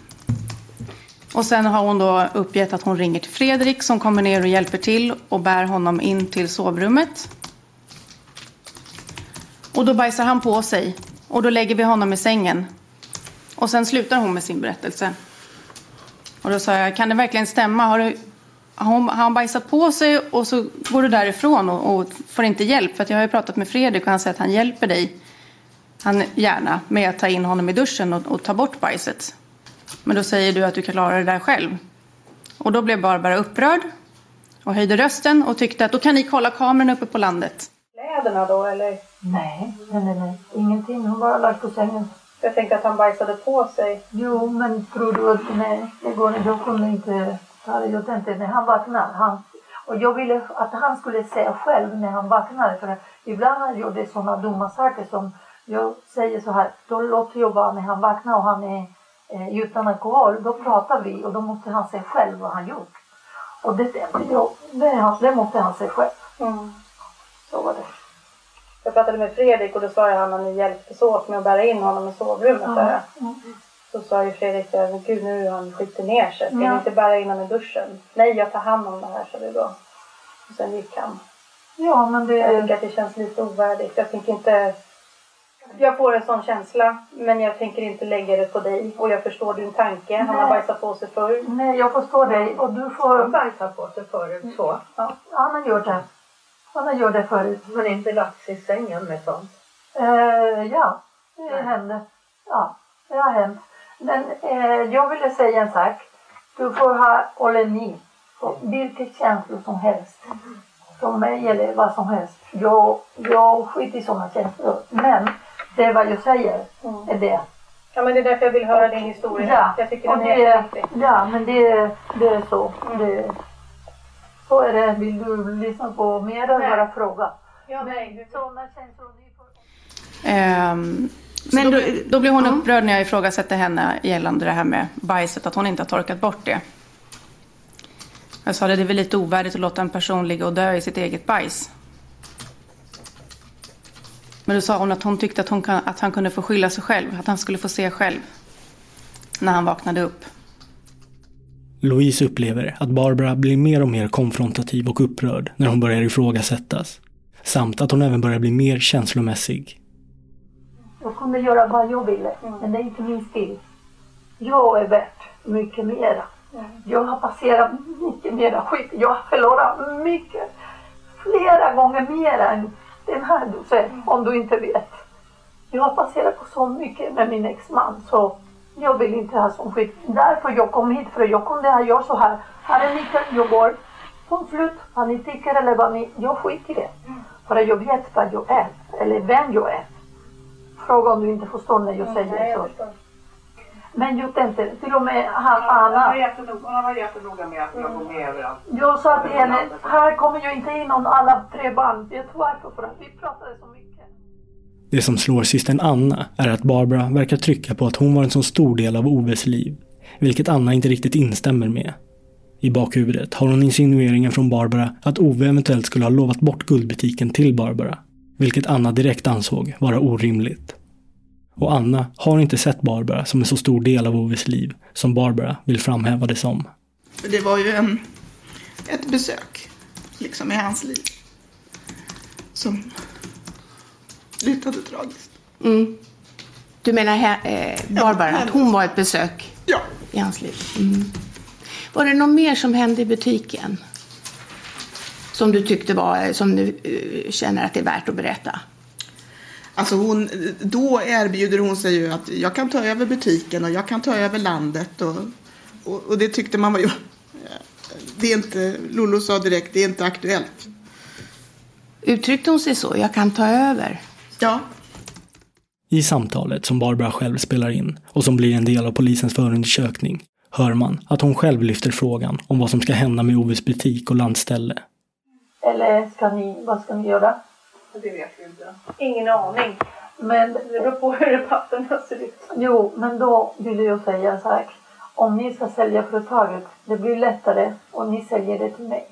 Speaker 4: Och sen har hon då uppgett att hon ringer till Fredrik som kommer ner och hjälper till och bär honom in till sovrummet. Och då bajsar han på sig och då lägger vi honom i sängen. Och sen slutar hon med sin berättelse. Och då sa jag, kan det verkligen stämma? Har, du, har, hon, har han bajsat på sig och så går du därifrån och, och får inte hjälp? För att jag har ju pratat med Fredrik och han säger att han hjälper dig han, gärna med att ta in honom i duschen och, och ta bort bajset. Men då säger du att du kan klara det där själv. Och då blev Barbara upprörd och höjde rösten och tyckte att då kan ni kolla kameran uppe på landet.
Speaker 16: Kläderna då eller?
Speaker 23: nej, nej, nej, nej. Ingenting. Hon bara lagt på sängen.
Speaker 16: Jag tänkte att han bajsade på sig.
Speaker 23: Jo, men tror du att nej, det går inte. Jag kunde inte ta det. Jag tänkte när han vaknar. Han, och jag ville att han skulle säga själv när han vaknade. För ibland han gjorde sådana dumma saker som jag säger så här. Då låter jag bara när han vaknar och han är eh, utan alkohol. Då pratar vi och då måste han säga själv vad han gjort. Och det, det, det, det måste han säga själv.
Speaker 16: Mm.
Speaker 23: Så var det.
Speaker 16: Jag pratade med Fredrik och då sa jag att han hjälptes åt med att bära in honom i sovrummet.
Speaker 23: Ja,
Speaker 16: Där. Så sa ju Fredrik att men gud nu har han skjutit ner sig. Ska
Speaker 23: Ja.
Speaker 16: vi inte bära in honom i duschen? Nej, jag tar hand om det här, sa du då. Och sen gick han.
Speaker 23: Ja, men det...
Speaker 16: Jag tycker att det känns lite ovärdigt. Jag tänker inte... Jag får en sån känsla, men jag tänker inte lägga det på dig. Och jag förstår din tanke. Han har
Speaker 23: Nej.
Speaker 16: bajsat på sig förr.
Speaker 23: Nej, jag förstår dig. Och du får...
Speaker 16: Han bajsat på sig förut, så.
Speaker 23: Ja, han har gjort det. Han har gjort det förut.
Speaker 16: Men inte lagt sig i sängen med sånt.
Speaker 23: Eh, ja, det hände. Ja, det har hänt. Men eh, jag ville säga en sak. Du får ha olemi på vilket känslor som helst. Som mig eller vad som helst. Jag, jag skiter i sådana känslor. Men det är vad jag säger. Är det.
Speaker 16: Ja, men det är därför jag vill höra din historia.
Speaker 23: Ja,
Speaker 16: Jag tycker den
Speaker 23: det,
Speaker 16: är jätteviktig.
Speaker 23: ja men det, det är så. Det, så är det. Vill du lyssna på mer eller bara fråga?
Speaker 16: Ja, nej.
Speaker 23: Får...
Speaker 4: Ehm, men då, då blev hon upprörd när jag ifrågasatte henne gällande det här med bajset, att hon inte har torkat bort det. Jag sa det, det är väl lite ovärdigt att låta en person ligga och dö i sitt eget bajs. Men då sa hon att hon tyckte att, hon kan, att han kunde få skylla sig själv, att han skulle få se själv. När han vaknade upp.
Speaker 5: Louise upplever att Barbara blir mer och mer konfrontativ och upprörd när hon börjar ifrågasättas. Samt att hon även börjar bli mer känslomässig.
Speaker 23: Jag kunde göra vad jag ville, men det är inte min stil. Jag är värt mycket mera. Jag har passerat mycket mera skit. Jag har förlorat mycket. Flera gånger mer än den här du säger, om du inte vet. Jag har passerat på så mycket med min exman så jag vill inte ha sån skit. Därför jag kom hit, för jag kunde ha gjort så här. Här är nyckeln, jag går. Punkt slut. Vad ni tycker eller vad ni... Jag skiter i det. För jag vet vad jag är, eller vem jag är. Fråga om du inte förstår när jag säger
Speaker 16: nej, jag
Speaker 23: så.
Speaker 16: förstår.
Speaker 23: Men jag tänkte, till och med han
Speaker 24: Han var
Speaker 23: Anna.
Speaker 24: jättenoga, han var jättenoga med att jag går med överallt.
Speaker 23: Jag sa till henne, här kommer jag inte in någon alla tre barn. Vet du varför? För att vi pratade så mycket.
Speaker 5: Det som slår systern Anna är att Barbara verkar trycka på att hon var en så stor del av Oves liv. Vilket Anna inte riktigt instämmer med. I bakhuvudet har hon insinueringen från Barbara att Ove eventuellt skulle ha lovat bort guldbutiken till Barbara. Vilket Anna direkt ansåg vara orimligt. Och Anna har inte sett Barbara som en så stor del av Oves liv som Barbara vill framhäva det som.
Speaker 19: Det var ju en, ett besök liksom i hans liv som slutade tragiskt.
Speaker 20: Mm. Du menar he- eh, Barbara, att hon var ett besök
Speaker 19: Ja.
Speaker 20: i hans liv? Mm. Var det något mer som hände i butiken? Som du tyckte var, som du eh, känner att det är värt att berätta?
Speaker 19: Alltså hon, då erbjuder hon sig ju att jag kan ta över butiken och jag kan ta över landet och, och, och det tyckte man var ju, det är inte, Lollo sa direkt, det är inte aktuellt.
Speaker 20: Uttryckte hon sig så? Jag kan ta över?
Speaker 19: Ja.
Speaker 5: I samtalet som Barbara själv spelar in och som blir en del av polisens förundersökning hör man att hon själv lyfter frågan om vad som ska hända med Oves butik och landställe.
Speaker 23: Eller ska ni, vad ska ni göra?
Speaker 16: Det vet vi inte. Ingen aning.
Speaker 23: Men,
Speaker 16: Det beror på hur papperna ser ut.
Speaker 23: jo, men då vill jag säga så här. Om ni ska sälja företaget, det blir lättare om ni säljer det till mig.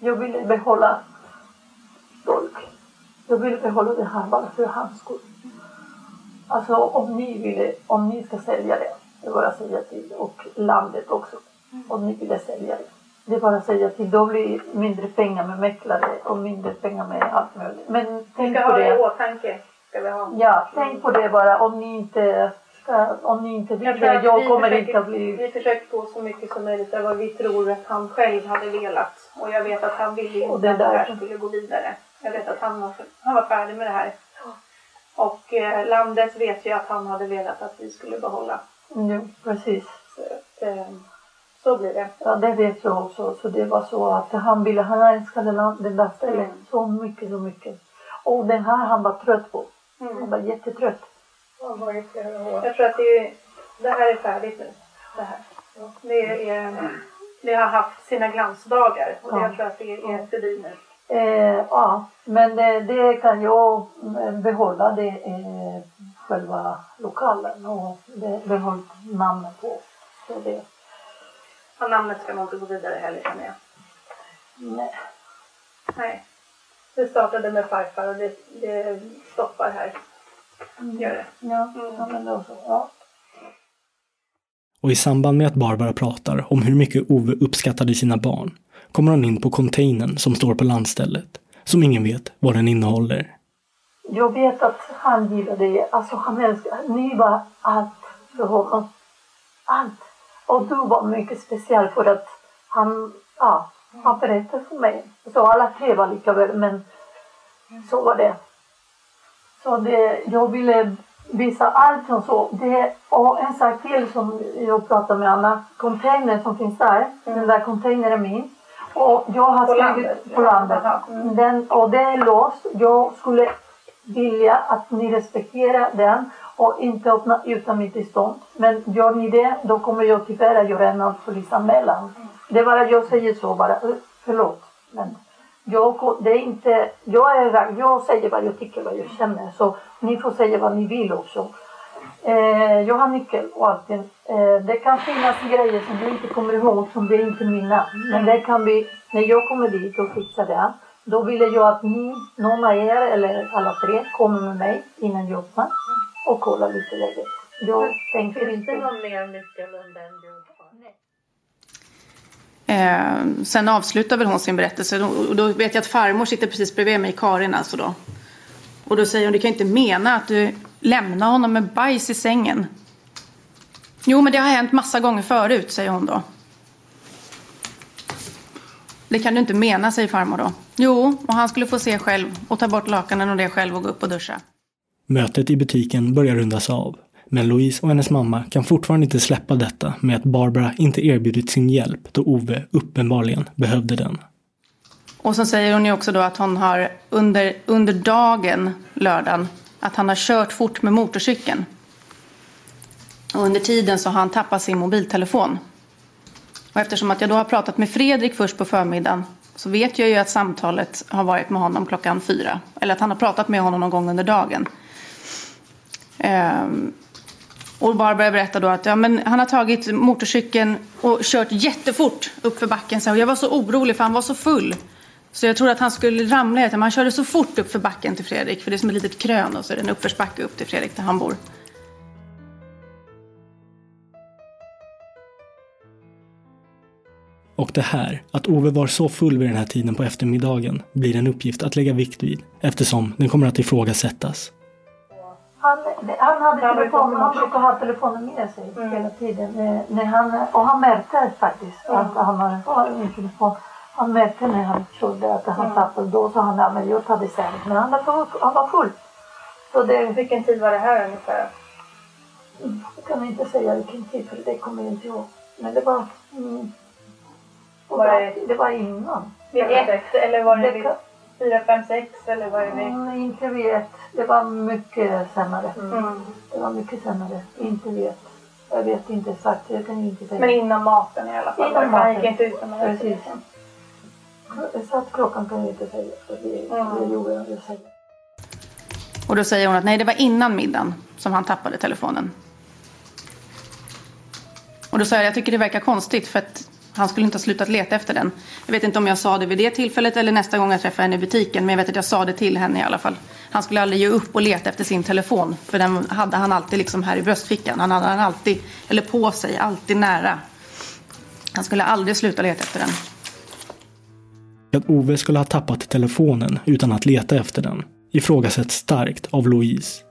Speaker 23: Jag vill behålla folk. Jag vill behålla det här bara för hans skull. Alltså om ni vill, om ni ska sälja det, det är bara att säga till. Och landet också. Om ni vill sälja det. Det är bara att säga till. Då blir mindre pengar med mäklare och mindre pengar med allt möjligt. Men tänk på
Speaker 16: det i åtanke. Ska vi ha.
Speaker 23: Ja, tänk på det bara. Om ni inte, ska, om ni inte vill det, jag kommer
Speaker 16: försöker,
Speaker 23: inte att bli...
Speaker 16: Vi försöker få så mycket som möjligt av vad vi tror att han själv hade velat. Och jag vet att han ville
Speaker 23: Och
Speaker 16: inte
Speaker 23: det
Speaker 16: att det här skulle gå vidare. Jag vet att han var, han var färdig med det här. Och eh, landet vet ju att han hade velat att vi skulle behålla.
Speaker 23: Jo, precis.
Speaker 16: Så, att, eh, så blir det.
Speaker 23: Ja, det vet jag också. Så det var så att han ville, han älskade det där stället
Speaker 16: Mm.
Speaker 23: så mycket, så mycket. Och den här han var trött på.
Speaker 16: Mm.
Speaker 23: Han var jättetrött.
Speaker 16: Jag tror att det, är, det här är färdigt nu. Det här. Det, är, det har haft sina glansdagar och
Speaker 23: Ja.
Speaker 16: jag tror att det är förbi nu.
Speaker 23: Eh, ja, men det, det kan jag eh, behålla det eh, själva lokalen och det behållit namnet på. Så det,
Speaker 16: Och namnet ska nog inte gå vidare heller känner jag.
Speaker 23: nej.
Speaker 16: Nej. Det startade med farfar och det, det stoppar här. Gör det.
Speaker 23: Ja, ja men då så. Ja.
Speaker 5: Och i samband med att Barbara pratar om hur mycket Ove uppskattade sina barn kommer hon in på containern som står på landstället, som ingen vet vad den innehåller.
Speaker 23: Jag vet att han gillade det. Alltså han älskar, ni var allt för honom. Allt. Och du var mycket speciell för att han, ja, han berättade för mig. Så alla tre var lika väl, men så var det. Så det, jag ville visa allt som så. Det, och en sak till som jag pratade med Anna. Containern som finns där, den där containern är min. Och jag har
Speaker 16: På
Speaker 23: skrivit
Speaker 16: landet?
Speaker 23: på landet. Den, och det är låst. Jag skulle vilja att ni respekterar den och inte öppna utan mitt tillstånd. Men gör ni det, då kommer jag tyvärr att göra en polisanmälan. Det är bara jag säger så bara. Eh, förlåt. Men jag, det är inte, jag, är, jag säger vad jag tycker, vad jag känner. Så ni får säga vad ni vill också. Eh, jag har nyckel och allting. Eh, det kan finnas grejer som jag inte kommer ihåg som det är inte mina. Men det kan vi, när jag kommer dit och fixar det. Då vill jag att ni, någon av er eller alla tre kommer med mig innan jag öppnar och kollar lite läget. Jag tänker
Speaker 16: Finns
Speaker 23: inte...
Speaker 16: det någon mer nyckel än du har?
Speaker 4: Eh, sen avslutar väl hon sin berättelse och då vet jag att farmor sitter precis bredvid mig, Karin alltså då. Och då säger hon, du kan inte mena att du lämnar honom med bajs i sängen. Jo, men det har hänt massa gånger förut, säger hon då. Det kan du inte mena, säger farmor då. Jo, och han skulle få se själv och ta bort lakanen och det själv och gå upp och duscha.
Speaker 5: Mötet i butiken börjar rundas av. Men Louise och hennes mamma kan fortfarande inte släppa detta med att Barbara inte erbjudit sin hjälp då Ove uppenbarligen behövde den.
Speaker 4: Och så säger hon ju också då att hon har under, under dagen, lördagen, att han har kört fort med motorcykeln. Och under tiden så har han tappat sin mobiltelefon. Och eftersom att jag då har pratat med Fredrik först på förmiddagen så vet jag ju att samtalet har varit med honom klockan fyra. Eller att han har pratat med honom någon gång under dagen. Ehm, och Barbara berättar då att ja, men han har tagit motorcykeln och kört jättefort uppför backen. Så jag var så orolig för han var så full. Så jag trodde att han skulle ramla. Men han körde så fort uppför backen till Fredrik. För det är som ett litet krön och så är det en uppförsbacke upp till Fredrik där han bor.
Speaker 5: Och det här, att Ove var så full vid den här tiden på eftermiddagen, blir en uppgift att lägga vikt vid eftersom den kommer att ifrågasättas.
Speaker 23: Han, han hade telefon, han brukar ha telefonen med sig hela tiden. När, när han, och han märkte faktiskt att han hade kvar en telefon. Han märkte när han trodde att han tappade. Då sa han, men jag det sen. Men han var, han var full. Så det,
Speaker 16: Vilken tid var det här ungefär?
Speaker 23: jag kan inte säga vilken tid för det kommer jag inte ihåg. Men det var, mm, det,
Speaker 16: Var det-
Speaker 23: det var innan.
Speaker 16: Vid ett eller var det vid fyra, fem, sex eller var det vid...
Speaker 23: Mm, inte vid ett. Det var mycket senare.
Speaker 16: Mm.
Speaker 23: Det var mycket senare. Inte vid ett. Jag vet inte exakt. Jag kan ju inte säga.
Speaker 16: Men innan maten i alla fall?
Speaker 23: Innan maten.
Speaker 16: gick inte ut med det?
Speaker 23: Precis. Exakt klockan kan jag inte säga. Det, det gjorde jag säga.
Speaker 4: Och då säger hon att nej, det var innan middagen som han tappade telefonen. Och då sa jag, jag tycker det verkar konstigt för att han skulle inte ha slutat leta efter den. Jag vet inte om jag sa det vid det tillfället eller nästa gång jag träffade henne i butiken. Men jag vet att jag sa det till henne i alla fall. Han skulle aldrig ge upp och leta efter sin telefon. För den hade han alltid liksom här i bröstfickan. Han hade den alltid, eller på sig, alltid nära. Han skulle aldrig sluta leta efter den.
Speaker 5: Att Ove skulle ha tappat telefonen utan att leta efter den ifrågasätts starkt av Louise.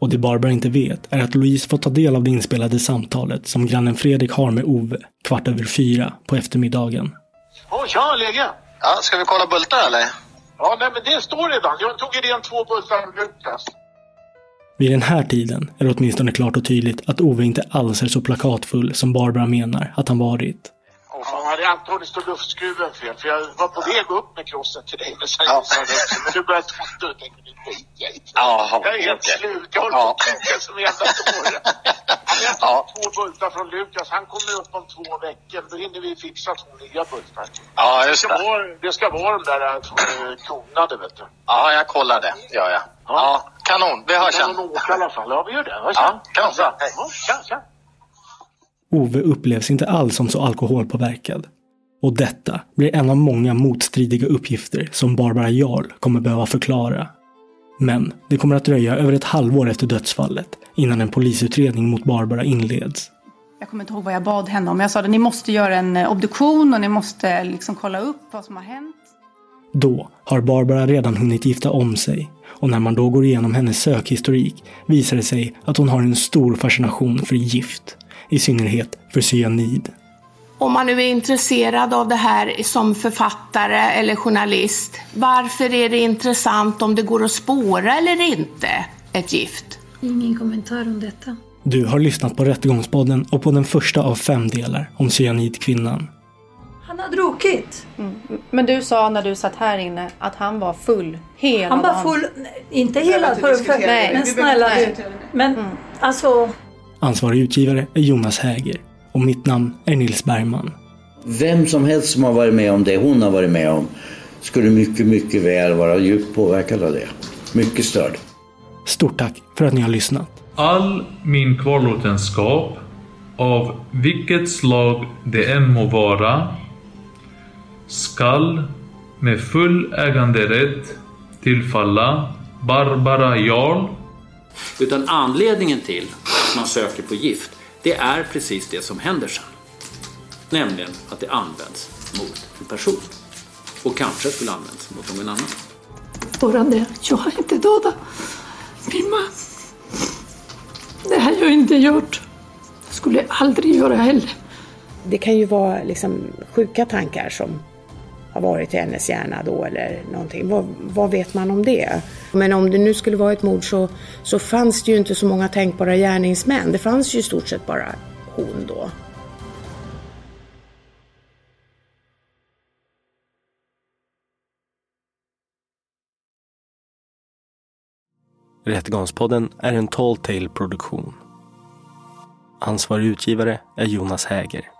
Speaker 5: Och det Barbara inte vet är att Louise får ta del av det inspelade samtalet som grannen Fredrik har med Ove kvart över fyra på eftermiddagen.
Speaker 25: Åh, tja, läge? Ja, ska vi kolla bultar eller? Ja, nej men det står redan. Jag tog den två bultar med Lukas.
Speaker 5: Vid den här tiden är det åtminstone klart och tydligt att Ove inte alls är så plakatfull som Barbara menar att han varit.
Speaker 25: Åh fan, hade antagligen stått luftskruven fel. För jag var på väg upp med krossen till dig. Men sen ja. Men du började twittra och tänkte, det skiter jag i.
Speaker 26: Ja,
Speaker 25: Jag är helt
Speaker 26: okej.
Speaker 25: slut. Jag håller på att kuka som en jävla dåre. Jag har två bultar från Lukas. Han kommer upp om två veckor. Då hinner vi fixa två nya bultar.
Speaker 26: Ja,
Speaker 25: Det
Speaker 26: just
Speaker 25: ska
Speaker 26: det.
Speaker 25: vara, det ska vara de där äh, tonade, vet du.
Speaker 26: Ja, jag kollar det. Gör jag. Ja, kanon. Vi hörs sen.
Speaker 25: Kan åka i alla fall. Ja, vi gör det. Hörs
Speaker 26: Ja,
Speaker 25: sen.
Speaker 26: kanon.
Speaker 25: Ja, tja, tja.
Speaker 5: Ove upplevs inte alls som så alkoholpåverkad. Och detta blir en av många motstridiga uppgifter som Barbara Jarl kommer behöva förklara. Men det kommer att dröja över ett halvår efter dödsfallet innan en polisutredning mot Barbara inleds.
Speaker 4: Jag kommer inte ihåg vad jag bad henne om. Jag sa att ni måste göra en eh, obduktion och ni måste liksom kolla upp vad som har hänt.
Speaker 5: Då har Barbara redan hunnit gifta om sig och när man då går igenom hennes sökhistorik visar det sig att hon har en stor fascination för gift. I synnerhet för cyanid.
Speaker 20: Om man nu är intresserad av det här som författare eller journalist, varför är det intressant om det går att spåra eller inte ett gift?
Speaker 27: Ingen kommentar om detta.
Speaker 5: Du har lyssnat på Rättegångspodden och på den första av fem delar om cyanidkvinnan.
Speaker 23: Han har druckit.
Speaker 4: Men du sa när du satt här inne att han var full hela
Speaker 23: Han var
Speaker 4: dagen.
Speaker 23: full, inte
Speaker 4: Vi behöver
Speaker 23: hela,
Speaker 4: inte
Speaker 23: för,
Speaker 4: diskutera det.
Speaker 23: men snälla du. Men alltså,
Speaker 5: Ansvarig utgivare är Jonas Häger och mitt namn är Nils Bergman.
Speaker 28: Vem som helst som har varit med om det hon har varit med om skulle mycket, mycket väl vara djupt påverkad av det. Mycket störd.
Speaker 5: Stort tack för att ni har lyssnat.
Speaker 29: All min kvarlåtenskap, av vilket slag det än må vara, skall med full äganderätt tillfalla Barbara Jarl
Speaker 30: Utan anledningen till att man söker på gift, det är precis det som händer sen. Nämligen att det används mot en person. Och kanske skulle användas mot någon annan.
Speaker 27: Bara det, jag har inte dödat min man. Det har jag inte gjort. Skulle aldrig göra heller.
Speaker 20: Det kan ju vara liksom sjuka tankar som har varit i hennes hjärna då eller någonting. Vad, vad vet man om det? Men om det nu skulle vara ett mord så, så fanns det ju inte så många tänkbara gärningsmän. Det fanns ju i stort sett bara hon då.
Speaker 5: Rättegångspodden är en Tall Tale produktion. Ansvarig utgivare är Jonas Häger.